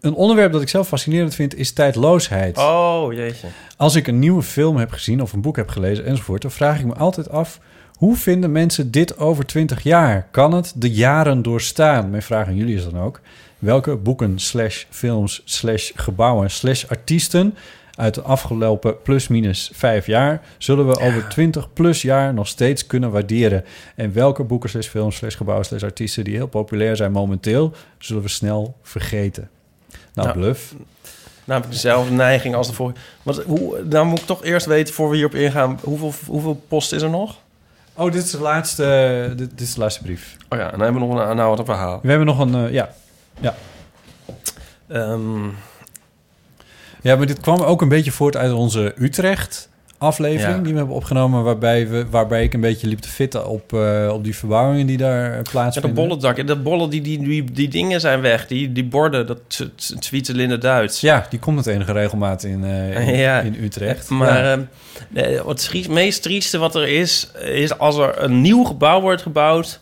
Een onderwerp dat ik zelf fascinerend vind is tijdloosheid. Oh, jeetje. Als ik een nieuwe film heb gezien of een boek heb gelezen enzovoort... dan vraag ik me altijd af... hoe vinden mensen dit over 20 jaar? Kan het de jaren doorstaan? Mijn vraag aan jullie is dan ook... welke boeken slash films slash gebouwen slash artiesten... uit de afgelopen plus minus vijf jaar... zullen we over 20 plus jaar nog steeds kunnen waarderen? En welke boeken slash films slash gebouwen slash artiesten... die heel populair zijn momenteel... zullen we snel vergeten? Nou, Nou, bluff. Nou, heb ik dezelfde neiging als de vorige. Want hoe, dan moet ik toch eerst weten, voor we hierop ingaan... hoeveel, hoeveel post is er nog? Oh, dit is de laatste, dit, dit is de laatste brief. Oh ja, en dan hebben we nog een, nou, wat een verhaal. We hebben nog een, eh, ja. Ja. Ehm, ja, maar dit kwam ook een beetje voort uit onze Utrecht-aflevering... Ja. die we hebben opgenomen... waarbij, we, waarbij ik een beetje liep te fitten op, eh, op die verbouwingen die daar eh, ja, de plaatsvinden. bollendak. De bollen, die, die, die, die dingen zijn weg. Die, die borden, dat Zwitserlinde Duits. Ja, die komt met enige regelmaat in, eh, in, Ja. in Utrecht. Maar Ja. ehm, het meest trieste wat er is... is als er een nieuw gebouw wordt gebouwd...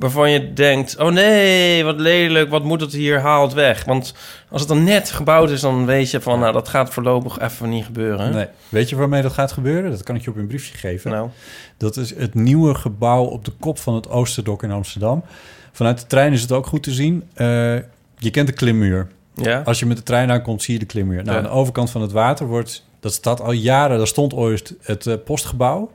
waarvan je denkt... oh nee, wat lelijk, wat moet het hier, haal het weg. Want als het dan net gebouwd is... dan weet je van, nou, dat gaat voorlopig even niet gebeuren. Nee. Weet je waarmee dat gaat gebeuren? Dat kan ik je op een briefje geven. Nou, Dat is het nieuwe gebouw op de kop van het Oosterdok in Amsterdam. Vanuit de trein is het ook goed te zien. Eh, je kent de klimmuur. ja. Als je met de trein aankomt, zie je de klimmuur. Nou, Ja. aan de overkant van het water wordt... Dat staat al jaren... Daar stond ooit het eh, postgebouw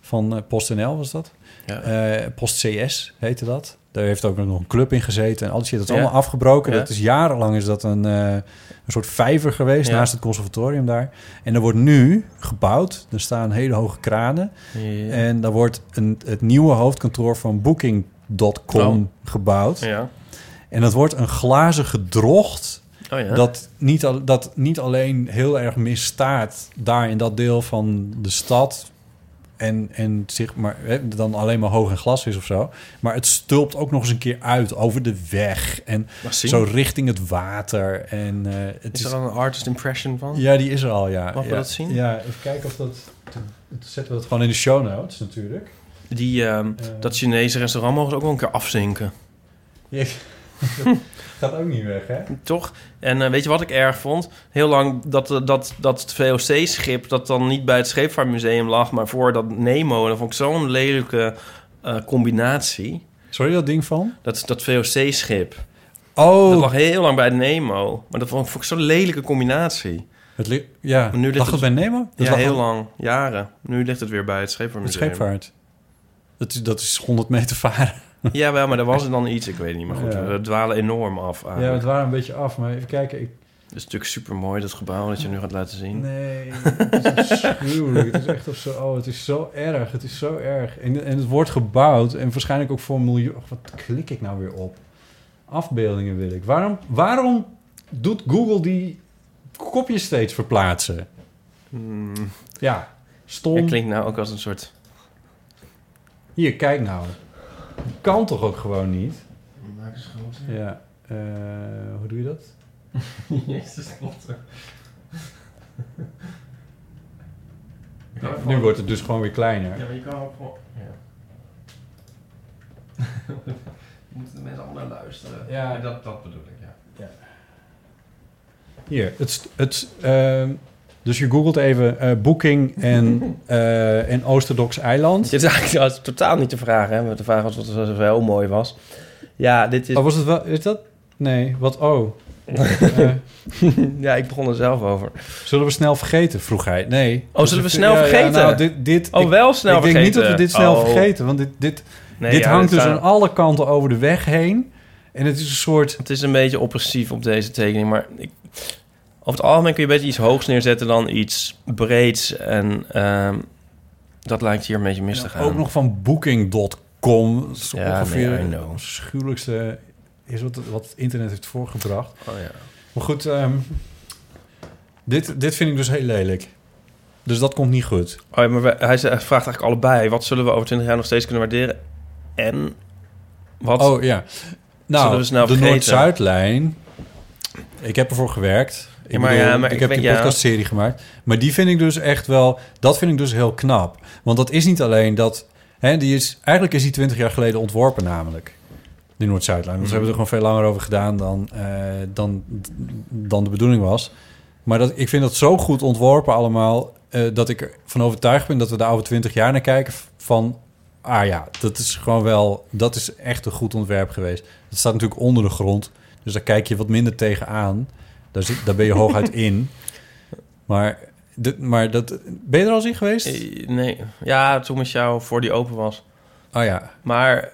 van eh, PostNL, was dat? Ja. Eh, Post CS heette dat. Daar heeft ook nog een club in gezeten. En al die shit, dat is Ja. allemaal afgebroken. Ja. Dat is jarenlang is dat een, eh, een soort vijver geweest... Naast het conservatorium daar. En er wordt nu gebouwd. Er staan hele hoge kranen. Ja. En daar wordt een, het nieuwe hoofdkantoor van Booking.com gebouwd. Oh. ja. En dat wordt een glazen gedrocht... Oh ja. Dat, niet al, dat niet alleen heel erg misstaat daar in dat deel van de stad, en, en zich maar, hè, dan alleen maar hoog en glas is of zo. Maar het stulpt ook nog eens een keer uit over de weg. En Mag zien? zo richting het water. En, eh, het Is er dan een artist impression van? Ja, die is er al, ja. Mag we ja. dat zien? Ja, even kijken of dat... Dan zetten we dat gewoon in de show notes natuurlijk. Die, ehm, dat Chinese restaurant mogen ze ook wel een keer afzinken. Ja, gaat ook niet weg, hè? Toch? En eh, weet je wat ik erg vond? Heel lang dat, eh, dat, dat het VOC-schip... dat dan niet bij het Scheepvaartmuseum lag... maar voor dat Nemo. En dat vond ik zo'n lelijke eh, combinatie. Sorry, dat ding van? Dat, dat VOC-schip. Oh, Dat lag heel lang bij de Nemo. Maar dat vond, ik zo'n lelijke combinatie. het ja. Maar nu ligt lag het het- bij Nemo? Dat ja, heel al- lang. Jaren. Nu ligt het weer bij het Het Scheepvaartmuseum. scheepvaart. Dat is, dat is 100 meter varen. Ja, wel, maar er was er dan iets. Ik weet niet. Maar goed, Ja. we dwalen enorm af. Ja, het waren een beetje af. Maar even kijken. Ik, Het is natuurlijk super mooi, dat gebouw dat je nu gaat laten zien. nee, het is afschuwelijk. Het is echt of zo... Oh, het is zo erg. Het is zo erg. En, en het wordt gebouwd. En waarschijnlijk ook voor een miljoen... wat klik ik nou weer op? Afbeeldingen wil ik. Waarom, waarom doet Google die kopjes steeds verplaatsen? Hmm. Ja, stom. Het klinkt nou ook als een soort... Hier, kijk nou. Kan toch ook gewoon niet? Maak eens groter. Ja. eh, hoe doe je dat? Jezus, groter. Nu wordt het dus gewoon weer kleiner. Ja, maar je kan ook gewoon... Ja. Moeten de mensen allemaal naar luisteren. Ja. dat, dat bedoel ik, ja. Hier, het, het, ehm, dus je googelt even eh Booking en, eh en Oosterdoks eiland. Dit is eigenlijk totaal niet de vraag, hè. De vraag was wat het wel mooi was. Ja, dit is... Oh, was het wel, is dat? Nee, wat, oh. Eh, ja, ik begon er zelf over. zullen we snel vergeten, vroeg hij. Nee. Oh, zullen we snel Ja, ja, vergeten? nou, dit, dit, Oh, ik, wel snel ik denk niet dat we dit snel vergeten. Oh. vergeten, want dit, dit, Nee, dit ja, hangt dus aan alle kanten over de weg heen. En het is een soort... Het is een beetje oppressief op deze tekening, maar ik, over het algemeen kun je beter iets hoogs neerzetten dan iets breeds. En ehm, dat lijkt hier een beetje mis te gaan. Ook nog van Booking.com. Dat is Ja, ongeveer nee, het schuwelijkste is wat, wat het internet heeft voorgebracht. Oh, ja. Maar goed, ehm, dit, dit vind ik dus heel lelijk. Dus dat komt niet goed. Oh, ja, maar hij vraagt eigenlijk allebei. Wat zullen we over 20 jaar nog steeds kunnen waarderen? En wat? Oh ja. Nou, Zullen we snel de vergeten? Noord-Zuidlijn. Ik heb ervoor gewerkt. Ik, maar bedoel, ja, maar ik, ik heb weet- die podcastserie gemaakt. Maar die vind ik dus echt wel... Dat vind ik dus heel knap. Want dat is niet alleen dat... Hè, die is, eigenlijk is die 20 jaar geleden ontworpen namelijk. Die Noord-Zuidlijn. Want ze hebben er gewoon veel langer over gedaan dan, eh, dan, dan de bedoeling was. Maar dat, ik vind dat zo goed ontworpen allemaal... eh, dat ik ervan overtuigd ben dat we de oude 20 jaar naar kijken van... Ah ja, dat is gewoon wel... Dat is echt een goed ontwerp geweest. Dat staat natuurlijk onder de grond. Dus daar kijk je wat minder tegenaan. Daar, zit, daar ben je hooguit in. Maar, dit, maar dat, ben je er al eens in geweest? Eh, Nee. Ja, toen met jou voor die open was. Oh ja. Maar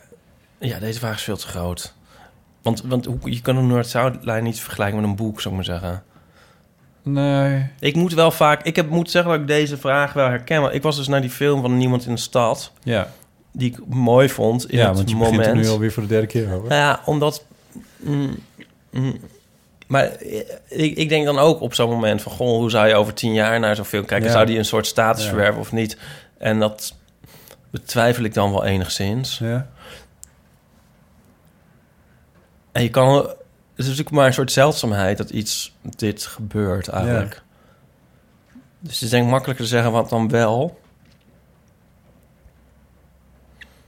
ja, deze vraag is veel te groot. Want, want je kan een Noord-Zuidlijn niet vergelijken met een boek, zou ik maar zeggen. Nee. Ik moet wel vaak... Ik heb, moet zeggen dat ik deze vraag wel herken. Want ik was dus naar die film van Niemand in de Stad... Ja, die ik mooi vond in ja het want je moment. begint er nu alweer voor de derde keer over. Nou ja, omdat... mm, mm, maar eh, ik, ik denk dan ook op zo'n moment van... Goh, hoe zou je over tien jaar naar zo'n film kijken? Ja. Zou die een soort status Ja. verwerven of niet? En dat betwijfel ik dan wel enigszins. Ja. En je kan... Het is natuurlijk maar een soort zeldzaamheid dat iets dit gebeurt eigenlijk. Dus het is denk ik makkelijker te zeggen wat dan wel.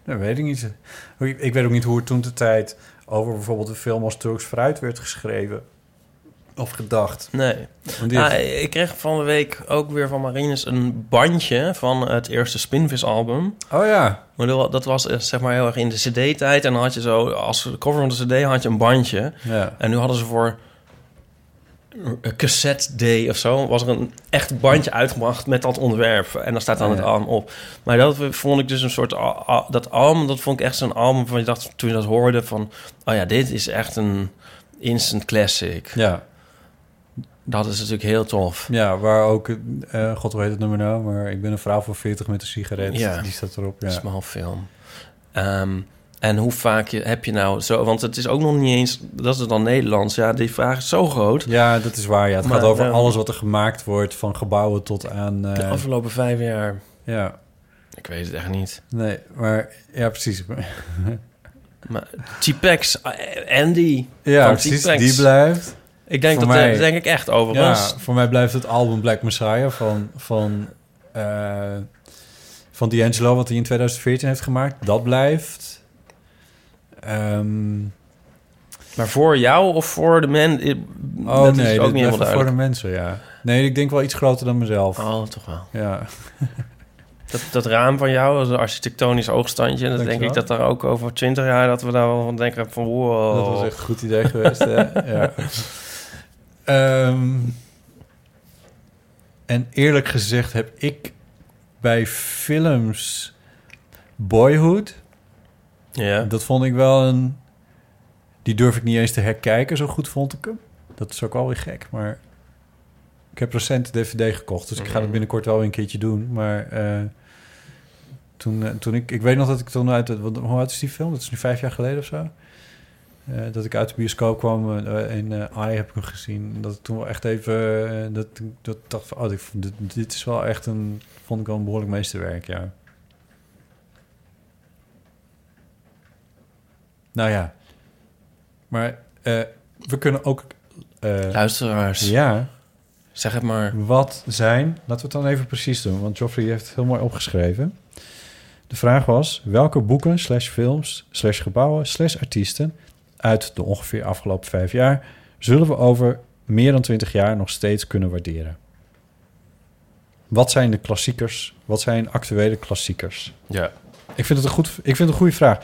Dat weet ik niet. Ik, ik weet ook niet hoe het toen de tijd over bijvoorbeeld een film als Turks Fruit werd geschreven. Of gedacht. Nee. Ah, ik kreeg van de week ook weer van Marines een bandje van het eerste Spinvis-album. oh ja. Maar dat- was eh, zeg maar heel erg in de CD-tijd. En dan had je zo, als cover van de CD had je een bandje. ja. En nu hadden ze voor een cassette day of zo... was er een echt bandje uitgebracht met dat onderwerp. En dan staat dan Oh, het album op. Maar dat vond ik dus een soort... Dat album, dat vond ik echt zo'n album van je dacht toen je dat hoorde van... oh ja, dit is echt een instant classic. Ja. Dat is natuurlijk heel tof. Ja, waar ook, eh, god hoe heet het nummer nou, maar ik ben een vrouw van 40 met een sigaret. Ja. Die staat erop. Ja. Smal film. Ehm, en hoe vaak je, heb je nou zo... Want het is ook nog niet eens... Dat is dan Nederlands. Ja, die vraag is zo groot. ja, dat is waar. Ja. Het Maar, gaat over ehm, alles wat er gemaakt wordt, van gebouwen tot aan. De eh, afgelopen vijf jaar. ja. Ik weet het echt niet. Nee, maar ja, precies. Maar T-Pex, eh, Andy. Ja, precies. Die blijft. Ik denk Voor dat, mij- dat denk ik echt overigens. Ja, voor mij blijft het album Black Messiah van, van, eh, van D'Angelo, wat hij in 2014 heeft gemaakt. Dat blijft. Ehm, Maar voor jou of voor de men? eh, oh dat nee, is dit ook niet helemaal voor de mensen, ja. Nee, ik denk wel iets groter dan mezelf. Oh, toch wel. Ja. Dat, dat raam van jou, is een architectonisch oogstandje. Dat denk ik dat daar ook over twintig jaar... dat we daar wel van denken van... Wow. Dat was echt een goed idee geweest, hè? ja. Ehm, en eerlijk gezegd heb ik bij films Boyhood... Ja. Dat vond ik wel een... Die durf ik niet eens te herkijken, zo goed vond ik hem. Dat is ook wel weer gek, maar... Ik heb recent de DVD gekocht, dus ik ga dat binnenkort wel weer een keertje doen. Maar eh, toen, eh, toen ik... Ik weet nog dat ik toen uit... het- wat- Hoe oud is die film? Dat is nu vijf jaar geleden of zo. Eh, dat ik uit de bioscoop kwam eh, in eh AI heb ik hem gezien. Dat ik toen wel echt even... dat, dat dacht van... Oh, dit, is wel echt een... Vond ik wel een behoorlijk meesterwerk, ja. Nou ja. Maar we kunnen ook... Luisteraars, ja, zeg het maar. wat zijn... Laten we het dan even precies doen, want Joffrey heeft het heel mooi opgeschreven. De vraag was, welke boeken, slash films, slash gebouwen, slash artiesten... uit de ongeveer afgelopen vijf jaar... zullen we over meer dan twintig jaar nog steeds kunnen waarderen? Wat zijn de klassiekers? Wat zijn actuele klassiekers? Ja. Ik vind het een, goed, ik vind het een goede vraag.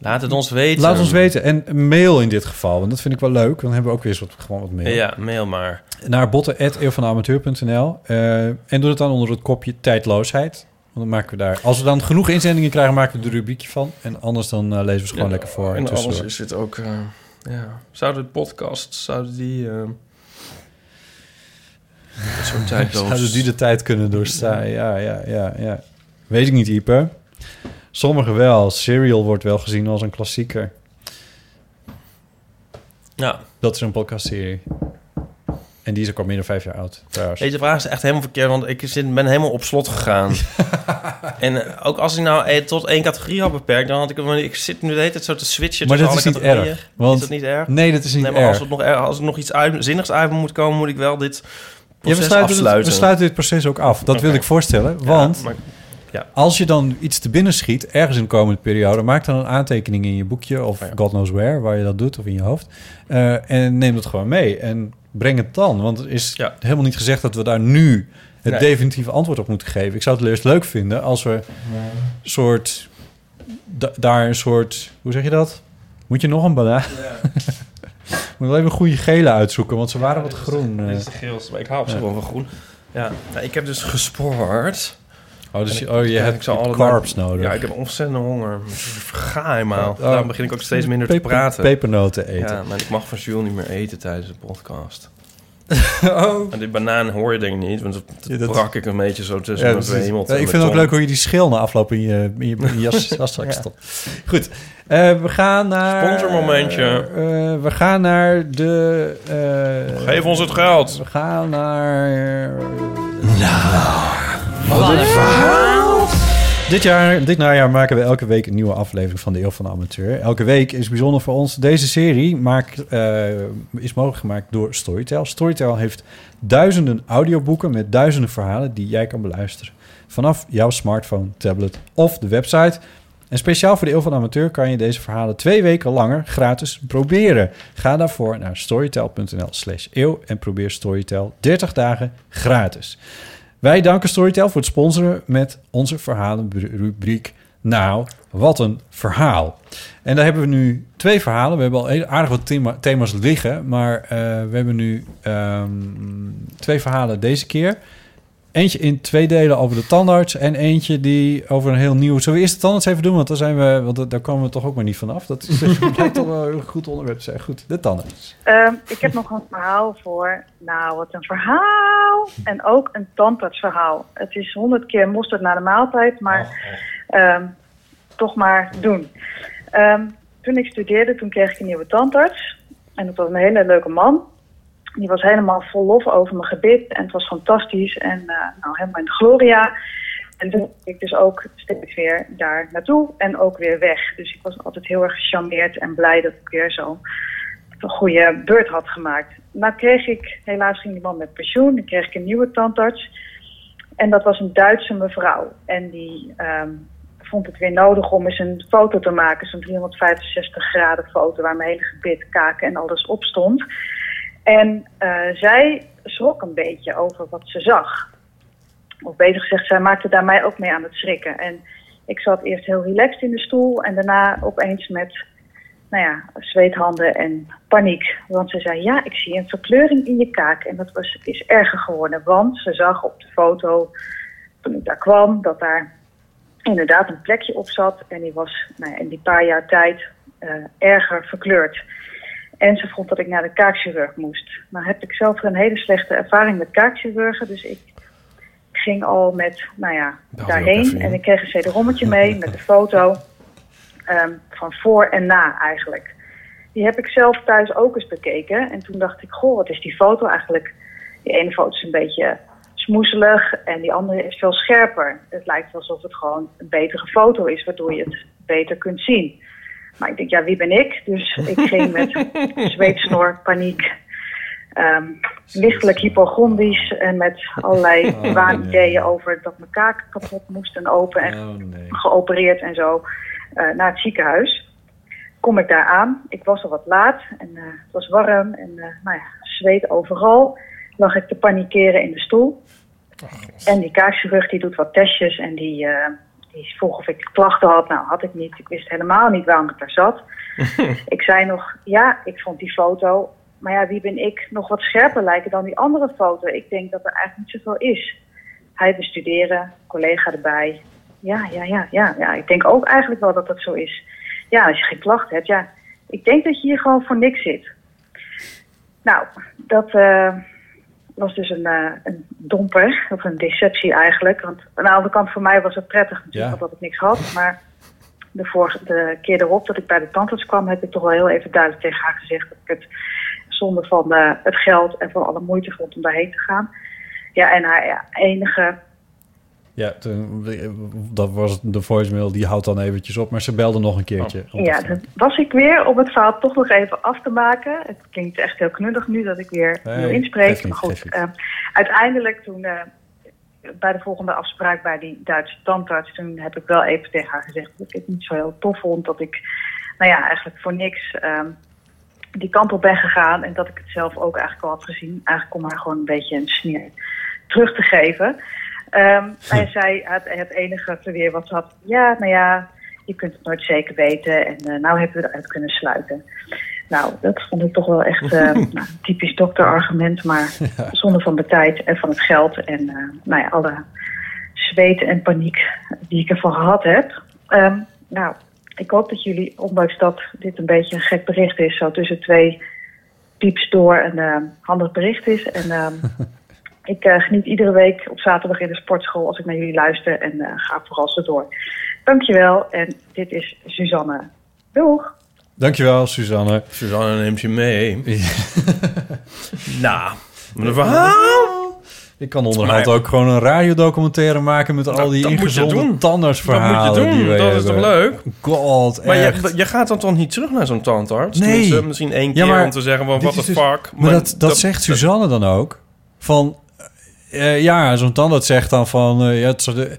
Laat het ons weten. Laat ons weten. En mail in dit geval. Want dat vind ik wel leuk. Dan hebben we ook weer wat, gewoon wat mail. Ja, mail maar. Naar botten.eeuwvanamateur.nl uh, En doe het dan onder het kopje tijdloosheid. Want dan maken we daar... Als we dan genoeg inzendingen krijgen, maken we er een rubriekje van. En anders dan eh, lezen we ze gewoon lekker voor. En tussendoor. anders is het ook... eh, ja. Zouden de podcasts, zouden die... eh Zo'n tijdloos... Zouden die de tijd kunnen doorstaan? Ja, ja, ja, ja. Weet ik niet, Ipe. Sommigen wel. Serial wordt wel gezien als een klassieker. Ja. Dat is een podcastserie. En die is ook al meer dan vijf jaar oud, trouwens. Deze vraag is echt helemaal verkeerd, want ik zit, ben helemaal op slot gegaan. en eh, ook als ik nou eh, tot één categorie had beperkt, dan had ik... Ik zit nu de hele tijd zo te switchen Maar dat is niet erg, want- is dat niet erg? Nee, dat is niet nee, maar erg. Als, het nog, er- als er nog iets uit, zinnigs uit moet komen, moet ik wel dit Ja, proces we sluiten, het- afsluiten. we sluiten dit proces ook af. Dat wil ik voorstellen. Ja, Want maar- ja. als je dan iets te binnen schiet, ergens in de komende periode, maak dan een aantekening in je boekje of Oh. God knows where, waar je dat doet, of in je hoofd. Eh, en neem dat gewoon mee en breng het dan. Want het is Ja. helemaal niet gezegd dat we daar nu het Nee. definitieve antwoord op moeten geven. Ik zou het eerst leuk vinden als we soort da- daar een soort, hoe zeg je dat? Moet je nog een banaan? Moet wel even goede gele uitzoeken, want ze waren wat groen. eh. Dit is de geelste, maar ik hou op zich Ja. wel van groen. Ja, nou, ik heb dus gespoord. Oh, dus ik- oh, je hebt ik zal alle- carbs nodig. Ja, ik heb ontzettend honger. Ik verga helemaal. Oh, Daarom begin ik ook steeds minder te praten. Pepernoten eten. Ja, maar ik mag van Jules niet meer eten tijdens de podcast. oh. En die banaan hoor je denk ik niet, want dat, dat Ja, dat- brak ik een beetje zo tussen Ja, mijn Ja, ik mijn vind het ook leuk hoe je die schil na afloop in je, in je, in je jas, Ja. stopt. Goed, eh, we gaan naar... Sponsormomentje. eh, we gaan naar de... eh, Geef ons het geld. We gaan naar... Wat een verhaal! Dit, jaar, dit najaar maken we elke week een nieuwe aflevering van de Eeuw van de Amateur. Elke week is bijzonder voor ons. Deze serie maakt, eh, is mogelijk gemaakt door Storytel. Storytel heeft duizenden audioboeken met duizenden verhalen die jij kan beluisteren. Vanaf jouw smartphone, tablet of de website. En speciaal voor de Eeuw van de Amateur kan je deze verhalen twee weken langer gratis proberen. Ga daarvoor naar storytel.nl slash eeuw en probeer Storytel 30 dagen gratis. Wij danken Storytel voor het sponsoren met onze verhalenrubriek. Nou, wat een verhaal. En daar hebben we nu twee verhalen. We hebben al aardig wat thema- thema's liggen. Maar eh, we hebben nu ehm, twee verhalen deze keer. Eentje in twee delen over de tandarts. En eentje die over een heel nieuw... Zullen we eerst de tandarts even doen? Want daar, zijn we, want daar komen we toch ook maar niet vanaf. Dat is, toch wel een goed onderwerp te zijn. Goed, de tandarts. Ehm, ik heb nog een verhaal voor. Nou, wat een verhaal. En ook een tandartsverhaal. Het is honderd keer mosterd na de maaltijd, maar ehm, toch maar doen. Ehm, toen ik studeerde, toen kreeg ik een nieuwe tandarts. En dat was een hele leuke man. Die was helemaal vol lof over mijn gebit. En het was fantastisch. En eh, nou, helemaal in de gloria. En toen ging ik dus ook steeds weer daar naartoe en ook weer weg. Dus ik was altijd heel erg gecharmeerd en blij dat ik weer zo een goede beurt had gemaakt. Nou kreeg ik, helaas ging die man met pensioen, dan kreeg ik een nieuwe tandarts. En dat was een Duitse mevrouw. En die ehm, vond het weer nodig om eens een foto te maken. Zo'n 365 graden foto waar mijn hele gebit, kaken en alles op stond. En eh, zij schrok een beetje over wat ze zag. Of beter gezegd, zij maakte daar mij ook mee aan het schrikken. En ik zat eerst heel relaxed in de stoel en daarna opeens met nou ja, zweethanden en paniek. Want ze zei, ja, ik zie een verkleuring in je kaak. En dat was, is erger geworden, want ze zag op de foto, toen ik daar kwam, dat daar inderdaad een plekje op zat. En die was nou ja, in die paar jaar tijd eh, erger verkleurd. En ze vond dat ik naar de kaakchirurg moest. Nou heb ik zelf een hele slechte ervaring met kaakchirurgen. Dus ik ging al met, nou ja, daarheen. En ik kreeg een cd-rommetje mee met de foto ehm, van voor en na eigenlijk. Die heb ik zelf thuis ook eens bekeken. En toen dacht ik, goh, wat is die foto eigenlijk? Die ene foto is een beetje smoezelig en die andere is veel scherper. Het lijkt alsof het gewoon een betere foto is, waardoor je het beter kunt zien. Maar ik denk, ja, wie ben ik? Dus ik ging met zweetsnor, paniek, ehm, lichtelijk hypochondisch en met allerlei Oh, waanideeën over dat mijn kaak kapot moest en open en Oh nee. geopereerd en zo eh, naar het ziekenhuis. Kom ik daar aan. Ik was al wat laat en eh, het was warm en eh, nou ja, zweet overal. Lag ik te panikeren in de stoel. En die kaakchirurg die doet wat testjes en die, die vroeg of ik klachten had. Nou, had ik niet. Ik wist helemaal niet waarom ik daar zat. ik zei nog, ja, ik vond die foto, maar ja, wie ben ik, nog wat scherper lijken dan die andere foto. Ik denk dat er eigenlijk niet zoveel is. Hij bestuderen, collega erbij. Ja, ja, ja, ja, ja. Ik denk ook eigenlijk wel dat dat zo is. Ja, als je geen klachten hebt, ja. Ik denk dat je hier gewoon voor niks zit. Nou, dat eh, was dus een, eh, een domper, of een deceptie eigenlijk. Want aan de andere kant voor mij was het prettig natuurlijk Ja. dat ik niks had. Maar de, vorige, de keer erop dat ik bij de tandarts kwam, heb ik toch wel heel even duidelijk tegen haar gezegd dat ik het zonder van eh, het geld en van alle moeite vond om daarheen te gaan. Ja, en haar ja, enige Ja, toen, dat was de voicemail, die houdt dan eventjes op. Maar ze belde nog een keertje. Oh, Ja, dan was ik weer om het verhaal toch nog even af te maken. Het klinkt echt heel knullig nu dat ik weer Nee, wil niet, Maar goed, eh, uiteindelijk toen eh, bij de volgende afspraak bij die Duitse tandarts... toen heb ik wel even tegen haar gezegd dat ik het niet zo heel tof vond. Dat ik, nou ja, eigenlijk voor niks ehm, die kant op ben gegaan. En dat ik het zelf ook eigenlijk al had gezien. Eigenlijk om haar gewoon een beetje een sneer terug te geven. Ehm Hij zei het, het enige verweer wat ze had. Ja, nou ja, je kunt het nooit zeker weten. En eh, nou hebben we eruit kunnen sluiten. Nou, dat vond ik toch wel echt eh, nou, typisch dokterargument. Maar zonder van de tijd en van het geld. En eh, nou ja, alle zweet en paniek die ik ervan gehad heb. Ehm, nou, ik hoop dat jullie, ondanks dat dit een beetje een gek bericht is... zo tussen twee pieps door een handig bericht is. En ehm, ik eh, geniet iedere week op zaterdag in de sportschool als ik naar jullie luister en eh, ga vooral zo door. Dankjewel en dit is Suzanne. Doeg! Dankjewel, Suzanne. Suzanne neemt je mee. nou, wat een verhaal. Ik kan onderhand Maar- ook gewoon een radiodocumentaire maken met al die dat moet je ingezonde doen. tandartsverhalen Dat moet je doen, die we dat is hebben. toch leuk? God, Maar echt. je, je gaat dan toch niet terug naar zo'n tandarts? Nee. Misschien één keer Ja, maar om te zeggen, van, what is the dus- fuck. Maar, dat, dat, zegt Suzanne dan ook. Van, eh, ja, zo'n tandarts zegt dan van... eh, ja, het de,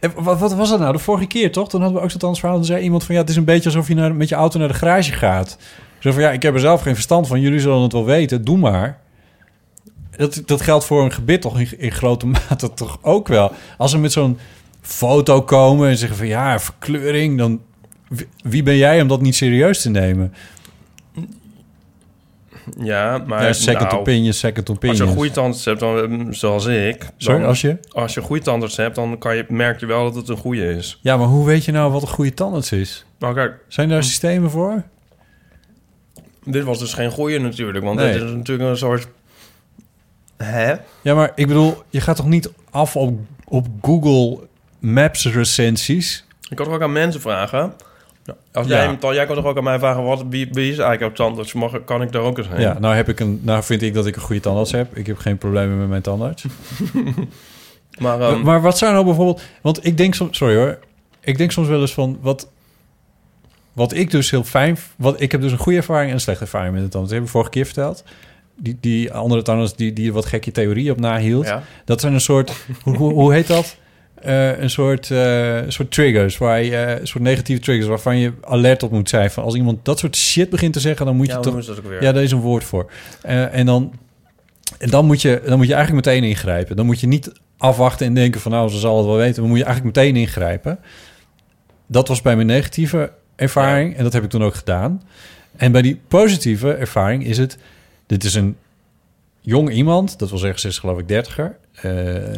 eh, wat, wat was dat nou? De vorige keer, toch? Toen hadden we ook zo'n tandartsverhaal. Dan zei iemand van... Ja, het is een beetje alsof je naar, met je auto naar de garage gaat. Zo van, ja, ik heb er zelf geen verstand van. Jullie zullen het wel weten. Doe maar. Dat, dat geldt voor een gebit toch in, in grote mate toch ook wel. Als ze met zo'n foto komen en zeggen van... Ja, verkleuring, dan... Wie ben jij om dat niet serieus te nemen? Ja, maar... Ja, second nou, opinion, second opinion. Als je een goede tandarts hebt, dan, mm, zoals ik... Dan, Sorry, als je? Als je een goede tandarts hebt, dan kan je, merk je wel dat het een goede is. Ja, maar hoe weet je nou wat een goede tandarts is? Nou kijk, Zijn daar systemen voor? dit was dus geen goede natuurlijk, want Nee. dit is natuurlijk een soort... Hè? Ja, maar ik bedoel, je gaat toch niet af op, op Google Maps recensies? Ik toch ook aan mensen vragen... Ja, Als Ja. jij, dan, jij kan toch ook aan mij vragen, wat, wie, wie is eigenlijk jouw tandarts? Mag, kan ik daar ook eens heen? Ja, nou heb ik een, nou vind ik dat ik een goede tandarts heb. Ik heb geen problemen met mijn tandarts. Maar, ehm, maar wat zou nou bijvoorbeeld... Want ik denk soms... Sorry hoor. Ik denk soms wel eens van... Wat, wat ik dus heel fijn... Wat, ik heb dus een goede ervaring en een slechte ervaring met het tandarts. Dat heb ik vorige keer verteld. Die, die andere tandarts die, die wat gekke theorieën op nahield. Ja. Dat zijn een soort... hoe, hoe, hoe heet dat? Eh, een soort, eh, soort triggers, waar je, eh, een soort negatieve triggers, waarvan je alert op moet zijn. Van als iemand dat soort shit begint te zeggen, dan moet Ja, je toch. Ja, daar is een woord voor. En dan, en dan, moet je, dan moet je eigenlijk meteen ingrijpen. Dan moet je niet afwachten en denken van nou, ze zal het wel weten. Dan moet je eigenlijk meteen ingrijpen. Dat was bij mijn negatieve ervaring en dat heb ik toen ook gedaan. En bij die positieve ervaring is het, dit is een jong iemand, dat wil zeggen, ze is geloof ik dertiger. Eh,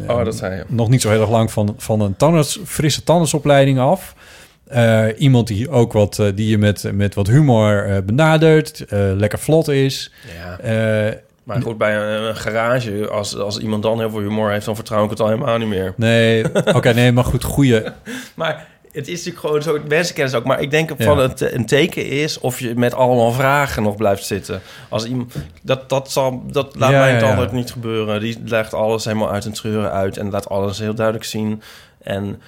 Oh, dat zei je. Nog niet zo heel erg lang van, van een tandarts, frisse tandartsopleiding af. Eh, iemand die ook wat, eh, die je met, met wat humor benadert, lekker vlot is. Ja. Maar goed, bij een, een garage, als, als iemand dan heel veel humor heeft, dan vertrouw ik het al helemaal niet meer. nee, oké, nee, maar goed, goede. Maar het is natuurlijk gewoon zo, mensen kennen het ook. Maar ik denk Ja. van het een teken is of je met allemaal vragen nog blijft zitten. Als iemand, dat, dat, zal, dat laat Ja, mij het ja. altijd niet gebeuren. Die legt alles helemaal uit een treuren uit en laat alles heel duidelijk zien. En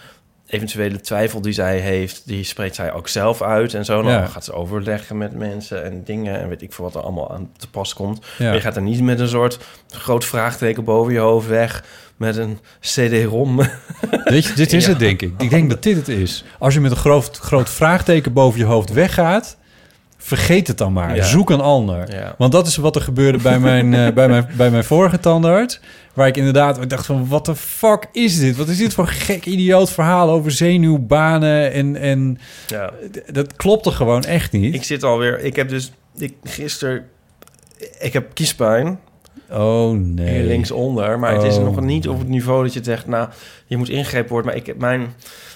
eventuele twijfel die zij heeft, die spreekt zij ook zelf uit en zo. Dan Ja. gaat ze overleggen met mensen en dingen en weet ik veel wat er allemaal aan te pas komt. Ja. Maar je gaat er niet met een soort groot vraagteken boven je hoofd weg met een CD-ROM. Weet je, dit is Ja. het, denk ik. Ik denk dat dit het is. Als je met een groot, groot vraagteken boven je hoofd weggaat, vergeet het dan maar. Ja. Zoek een ander. Ja. Want dat is wat er gebeurde bij mijn, eh, bij mijn, bij mijn vorige tandarts. Waar ik inderdaad ik dacht van, wat de fuck is dit? Wat is dit voor gek idioot verhaal over zenuwbanen? En, en Ja. dat klopte gewoon echt niet. Ik zit alweer. Ik heb dus. Ik, gisteren. Ik heb kiespijn. Oh nee. Hier linksonder. Maar het is Oh. nog niet op het niveau dat je zegt. Nou, je moet ingrepen worden. Maar ik heb mijn.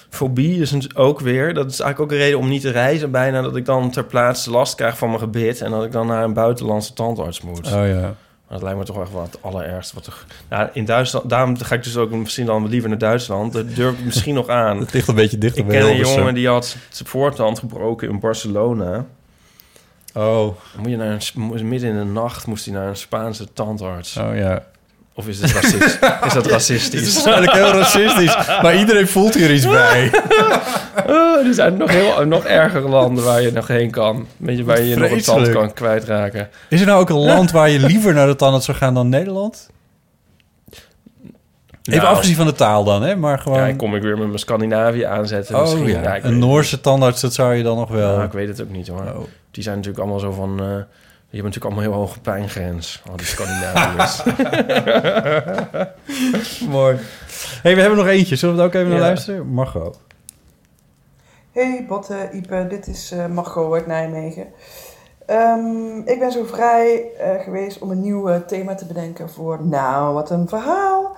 Fobie is een- ook weer. Dat is eigenlijk ook een reden om niet te reizen. Bijna dat ik dan ter plaatse last krijg van mijn gebit. En dat ik dan naar een buitenlandse tandarts moet. Oh ja. Dat lijkt me toch echt wel het allerergste. Wat er, nou, in Duitsland. Daarom ga ik dus ook misschien dan liever naar Duitsland. Dat durf ik misschien nog aan. Het ligt een beetje dichter Ik bij ken een jongen die had zijn voortand gebroken in Barcelona. Oh, moet je naar een, midden in de nacht moest hij naar een Spaanse tandarts. oh ja. Of is het racist? is dat racistisch? is eigenlijk heel racistisch. Maar iedereen voelt hier iets bij. Oh, er zijn nog heel nog ergere landen waar je nog heen kan. Weet je, waar je nog een tand kan kwijtraken. Is er nou ook een land waar je liever naar de tandarts zou gaan dan Nederland? Even Nou, afgezien van de taal dan, hè? Maar gewoon... Ja, kom ik weer met mijn Scandinavië aanzetten. oh misschien. ja, ik een Noorse tandarts, dat zou je dan nog het wel... Nou, ik weet het ook niet hoor. Oh. Die zijn natuurlijk allemaal zo van... eh, die hebben natuurlijk allemaal heel hoge pijngrens. Al die Scandinaviërs. Mooi. hey, we hebben nog eentje. Zullen we er ook even naar Ja. luisteren? Margot. Hey Botte, Ipe, dit is eh Margot uit Nijmegen. Ehm, ik ben zo vrij eh, geweest om een nieuw thema te bedenken voor, nou, wat een verhaal.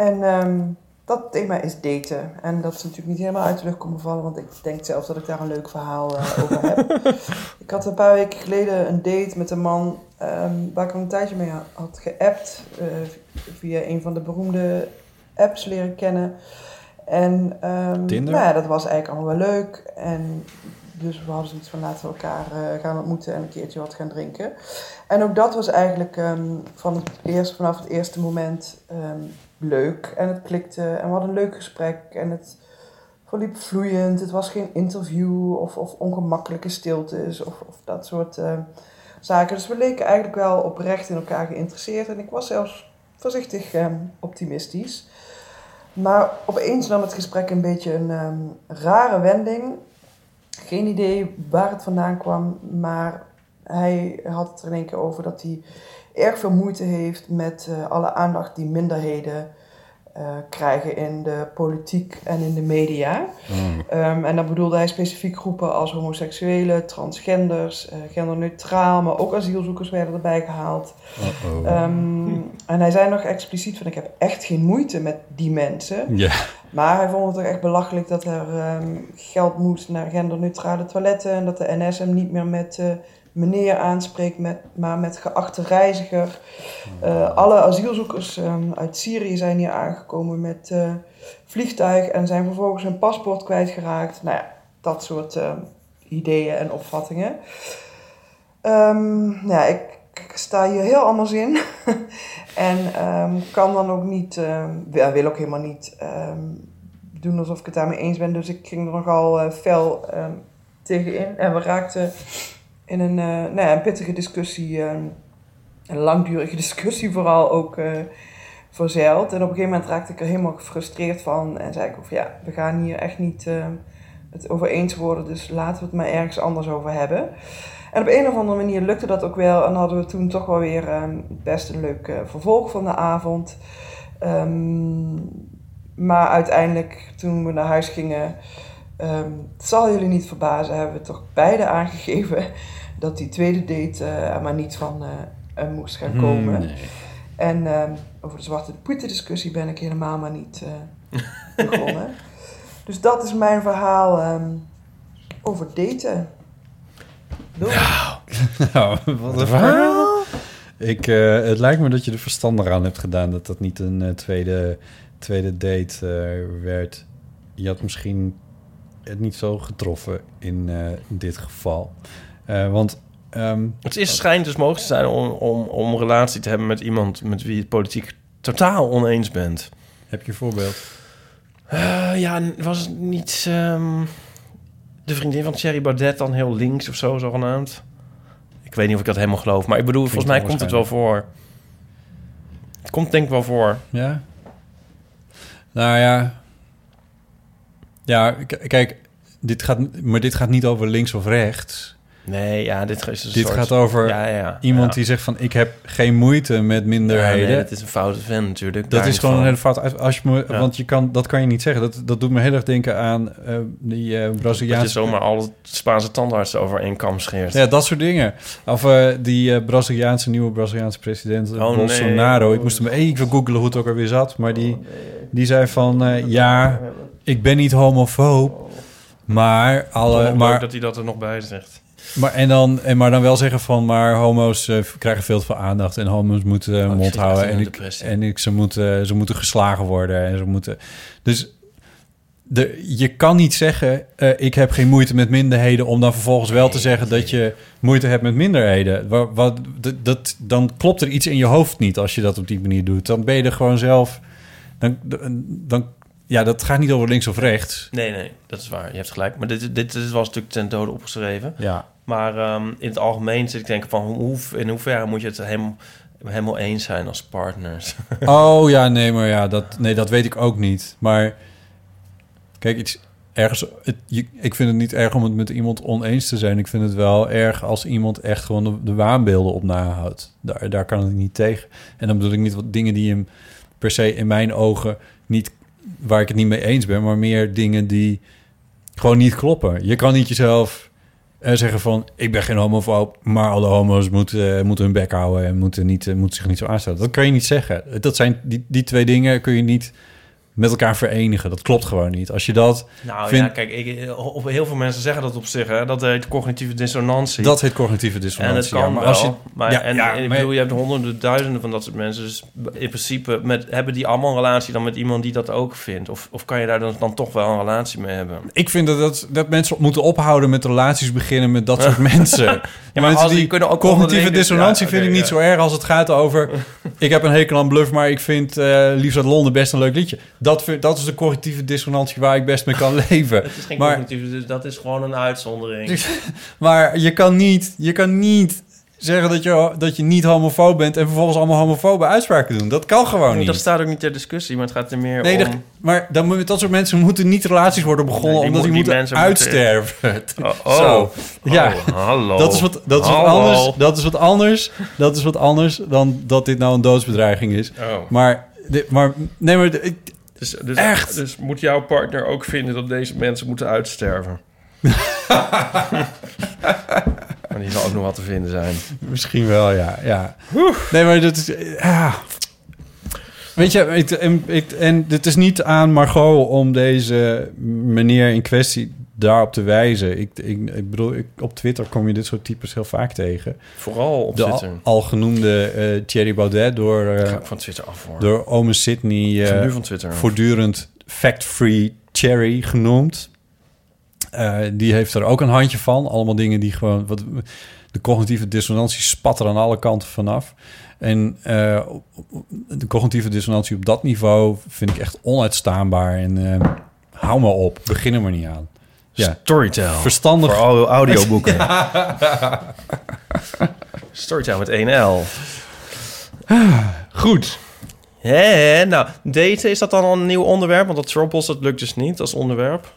En ehm, dat thema is daten. En dat is natuurlijk niet helemaal uit de lucht komen vallen, want ik denk zelf dat ik daar een leuk verhaal eh, over heb. ik had een paar weken geleden een date met een man ehm, waar ik al een tijdje mee had geappt. eh, via een van de beroemde apps leren kennen. En ehm, Tinder? Nou ja, dat was eigenlijk allemaal wel leuk. En dus we hadden zoiets van laten we elkaar eh, gaan ontmoeten en een keertje wat gaan drinken. En ook dat was eigenlijk van het eerste, vanaf het eerste moment leuk. En het klikte en we hadden een leuk gesprek en het verliep vloeiend. Het was geen interview of, of ongemakkelijke stiltes of, of dat soort eh, zaken. Dus we leken eigenlijk wel oprecht in elkaar geïnteresseerd. En ik was zelfs voorzichtig ehm, optimistisch. Maar opeens nam het gesprek een beetje een ehm, rare wending. Geen idee waar het vandaan kwam, maar hij had het er in één keer over dat hij erg veel moeite heeft met eh, alle aandacht die minderheden eh, krijgen in de politiek en in de media. Ehm, en dan bedoelde hij specifiek groepen als homoseksuelen, transgenders, eh, genderneutraal, maar ook asielzoekers werden erbij gehaald. Ehm, en hij zei nog expliciet van ik heb echt geen moeite met die mensen. Maar hij vond het toch echt belachelijk dat er ehm, geld moest naar genderneutrale toiletten. En dat de NS hem niet meer met meneer aanspreekt, met, maar met geachte reiziger. Eh, alle asielzoekers ehm, uit Syrië zijn hier aangekomen met eh, vliegtuig en zijn vervolgens hun paspoort kwijtgeraakt. Nou ja, dat soort ehm, ideeën en opvattingen. Nou ja, ik sta hier heel anders in. en kan dan ook niet, wil ook helemaal niet doen alsof ik het daarmee eens ben. Dus ik ging er nogal eh, fel tegenin. En we raakten in een, eh, nou een pittige discussie, ehm, een langdurige discussie vooral ook eh, verzeild. En op een gegeven moment raakte ik er helemaal gefrustreerd van. En zei ik van ja, we gaan hier echt niet het over eens worden. Dus laten we het maar ergens anders over hebben. En op een of andere manier lukte dat ook wel. En hadden we toen toch wel weer best een leuk eh, vervolg van de avond. Ehm, maar uiteindelijk, toen we naar huis gingen, ehm, het zal jullie niet verbazen, hebben we toch beide aangegeven dat die tweede date eh, er maar niet van eh, moest gaan komen. Hmm, nee. En ehm, over de zwarte pieten discussie ben ik helemaal maar niet eh, begonnen. Dus dat is mijn verhaal ehm, over daten. Doei. Nou, wat een verhaal. Ik, eh, het lijkt me dat je er verstandig aan hebt gedaan dat dat niet een eh, tweede, tweede date werd. Je had misschien niet zo getroffen in eh, dit geval. Eh, want ehm, Het is schijnt dus mogelijk te zijn om, om, om een relatie te hebben met iemand met wie je het politiek totaal oneens bent. heb je een voorbeeld? Eh, ja, was het niet ehm, de vriendin van Thierry Baudet dan heel links of zo, zogenaamd? Ik weet niet of ik dat helemaal geloof, maar ik bedoel, volgens mij komt het wel voor. Het komt denk ik wel voor. Ja? Nou ja. Ja, kijk, dit gaat, maar dit gaat niet over links of rechts. Nee, ja, dit is een Dit soort- gaat over Ja, ja, iemand ja. die zegt van... ik heb geen moeite met minderheden. Nee, dat is een foute fan natuurlijk. Dat is gewoon van. een hele fout. uit- Als je me. Want je kan, dat kan je niet zeggen. Dat, dat doet me heel erg denken aan eh, die eh Dat je Braziliaanse... zomaar alle Spaanse tandartsen over één kam scheert. Ja, dat soort dingen. Of eh, die Braziliaanse, nieuwe Braziliaanse president Oh, Bolsonaro. nee. Ik moest hem even googlen hoe het ook alweer zat. Maar die, die zei van... ja, ik ben niet homofoob. Maar alle... Maar dat hij dat er nog bij zegt. maar, en dan, en maar dan wel zeggen van... maar homo's eh, krijgen veel te veel aandacht... en homo's moeten uh, mond houden. En, ik, en ik, ze, moeten, ze moeten geslagen worden. En ze moeten... Dus de, je kan niet zeggen... eh, ik heb geen moeite met minderheden... om dan vervolgens wel te zeggen... dat je moeite hebt met minderheden. Wat, wat, dat, dat, dan klopt er iets in je hoofd niet... als je dat op die manier doet. Dan ben je er gewoon zelf... Dan, dan, ja, dat gaat niet over links of rechts. Nee, nee, dat is waar. Je hebt gelijk. Maar dit, dit, dit was natuurlijk ten dode opgeschreven. Ja. Maar ehm, in het algemeen zit ik te denken van... Hoe, in hoeverre moet je het helemaal, helemaal eens zijn als partners? Oh ja, nee, maar ja, dat, nee, dat weet ik ook niet. Maar kijk, iets ergens. Het, je, ik vind het niet erg om het met iemand oneens te zijn. Ik vind het wel erg als iemand echt gewoon de, de waanbeelden op nahoudt. Daar, daar kan ik niet tegen. En dan bedoel ik niet wat dingen die hem per se in mijn ogen niet waar ik het niet mee eens ben, maar meer dingen die gewoon niet kloppen. Je kan niet jezelf eh, zeggen van ik ben geen homofoob, maar alle homo's moeten, eh, moeten hun bek houden en moeten, niet, eh, moeten zich niet zo aanstellen. Dat kan je niet zeggen. Dat zijn die, die twee dingen kun je niet met elkaar verenigen. Dat klopt gewoon niet. Als je dat Nou vindt, ja, kijk, ik, op, heel veel mensen zeggen dat op zich. Hè, dat heet cognitieve dissonantie. dat heet cognitieve En dissonantie. het kan ja, maar wel. als je, maar, ja, en, ja, en ik maar- bedoel, je hebt honderden, duizenden van dat soort mensen. Dus in principe met, hebben die allemaal een relatie dan met iemand die dat ook vindt? Of, of kan je daar dan, dan toch wel een relatie mee hebben? ik vind dat, dat, dat mensen moeten ophouden met relaties beginnen met dat soort mensen. maar mensen als die die kunnen ook cognitieve dissonantie ja, vind ik niet ja. zo erg als het gaat over... ik heb een hekel aan Bluff, maar ik vind eh Liefst uit Londen best een leuk liedje. Dat, vind- dat is de cognitieve dissonantie waar ik best mee kan leven. Het is geen maar, cognitieve, dus dat is gewoon een uitzondering. maar je kan niet, je kan niet zeggen dat je, dat je niet homofoob bent... en vervolgens allemaal homofobe uitspraken doen. Dat kan gewoon Nee, niet. dat staat ook niet ter discussie, maar het gaat er meer Nee, om... dat- maar dan, moet- dat soort mensen moeten niet relaties worden begonnen... Nee, die omdat die moet- die moeten uitsterven. Oh, oh. Zo. Ja, Oh, hallo. Dat is wat, dat is wat anders. Dat is wat anders. Dat is wat anders dan dat dit nou een doodsbedreiging is. Oh. Maar, maar nee, maar ik, Dus, dus, Echt? Dus moet jouw partner ook vinden dat deze mensen moeten uitsterven? maar die zal ook nog wat te vinden zijn. misschien wel, ja, ja. Nee, maar dat is ja. Weet je, ik, en, ik, en het is niet aan Margot om deze meneer in kwestie daarop te wijzen. Ik, ik, ik bedoel, ik, op Twitter kom je dit soort types heel vaak tegen. Vooral op de Twitter. Al, al genoemde eh, Thierry Baudet door, eh, Ga ik van Twitter af hoor. door ome Sydney eh, nu van Twitter voortdurend fact-free Cherry genoemd. Die heeft er ook een handje van. Allemaal dingen die gewoon... Wat, de cognitieve dissonantie spat er aan alle kanten vanaf. En de cognitieve dissonantie op dat niveau vind ik echt onuitstaanbaar. En hou maar op, begin er maar niet aan. Ja. Storytel. Verstandig. Voor audioboeken. Ja. Storytel met 1L. Goed. Hé, nou, daten, is dat dan al een nieuw onderwerp? Want dat Troubles, dat lukt dus niet als onderwerp.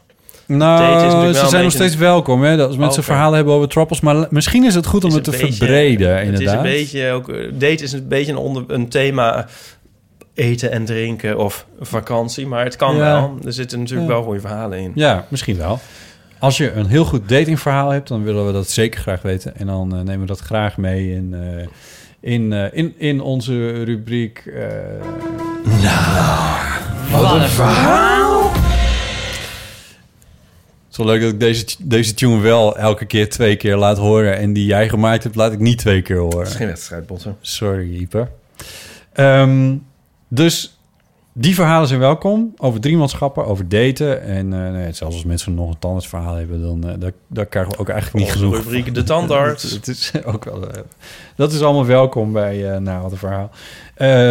Nou, ze zijn nog steeds welkom, hè? Dat als mensen verhalen hebben over troppels. Maar misschien is het goed om het te beetje- verbreden, Het is inderdaad. een beetje ook... eh, Date is een beetje een, onder, een thema eten en drinken of vakantie. Maar het kan Ja. wel. Er zitten natuurlijk Ja. wel goede verhalen in. Ja, misschien wel. Als je een heel goed datingverhaal hebt, dan willen we dat zeker graag weten. En dan eh, nemen we dat graag mee in, eh, in, eh, in, in onze rubriek. eh, Wat een verhaal! Het is wel leuk dat ik deze, deze tune wel elke keer twee keer laat horen. En die jij gemaakt hebt, laat ik niet twee keer horen. Het is geen wedstrijd, Botten. Sorry, Ieper. Ehm, dus die verhalen zijn welkom. Over driemanschappen, over daten. En eh, nou zelfs als mensen nog een tandartsverhaal hebben... dan eh, daar, daar krijgen we ook eigenlijk niet genoeg. rubriek De Tandarts. Het is ook wel, eh, dat is allemaal welkom bij wat een verhaal.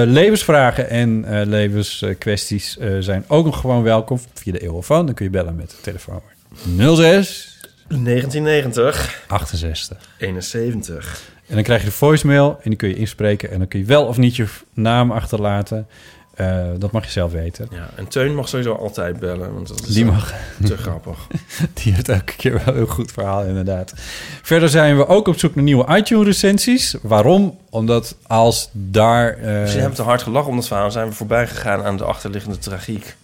Levensvragen en levenskwesties zijn ook nog gewoon welkom via de eeuwofoon. Dan kun je bellen met de telefoon 06 1990. 68. 71. En dan krijg je de voicemail en die kun je inspreken. En dan kun je wel of niet je naam achterlaten. Eh, dat mag je zelf weten. Ja, en Teun mag sowieso altijd bellen, want dat is Die eh, mag. te grappig. Die heeft elke keer wel een heel goed verhaal, inderdaad. Verder zijn we ook op zoek naar nieuwe iTunes-recensies. Waarom? Omdat als daar... Misschien hebben we te hard gelachen om dat verhaal. Zijn we voorbij gegaan aan de achterliggende tragiek.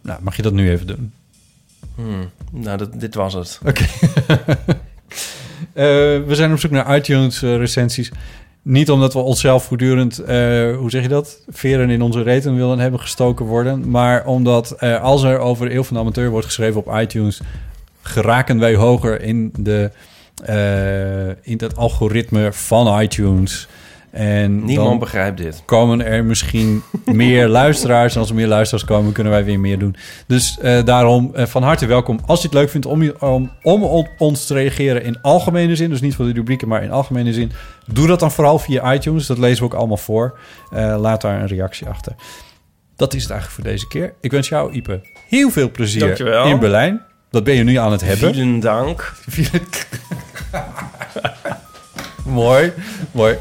Nou, mag je dat nu even doen? Hmm, nou, dat, dit was het. Oké. We zijn op zoek naar iTunes-recensies. Niet omdat we onszelf voortdurend, eh, hoe zeg je dat, veren in onze reten willen hebben gestoken worden. Maar omdat eh, als er over Eeuw van de Amateur wordt geschreven op iTunes, geraken wij hoger in, de, eh, in het algoritme van iTunes. En Niemand begrijpt dit. Komen er misschien meer luisteraars. En als er meer luisteraars komen, kunnen wij weer meer doen. Dus eh, daarom eh, van harte welkom. Als je het leuk vindt om, je- om, om op ons te reageren in algemene zin. Dus niet voor de rubrieken, maar in algemene zin. Doe dat dan vooral via iTunes. Dat lezen we ook allemaal voor. Eh, laat daar een reactie achter. Dat is het eigenlijk voor deze keer. Ik wens jou, Ipe, heel veel plezier Dankjewel. in Berlijn. Dat ben je nu aan het hebben. Vielen dank. mooi, mooi.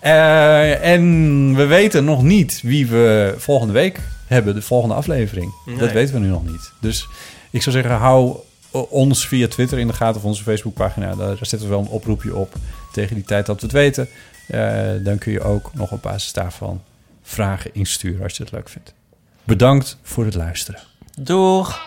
Eh, en we weten nog niet wie we volgende week hebben, de volgende aflevering. Nee. Dat weten we nu nog niet. Dus ik zou zeggen, hou ons via Twitter in de gaten of onze Facebookpagina. Daar, daar zetten we wel een oproepje op tegen die tijd dat we het weten. Eh, dan kun je ook nog op basis daarvan vragen insturen als je het leuk vindt. Bedankt voor het luisteren. Doeg!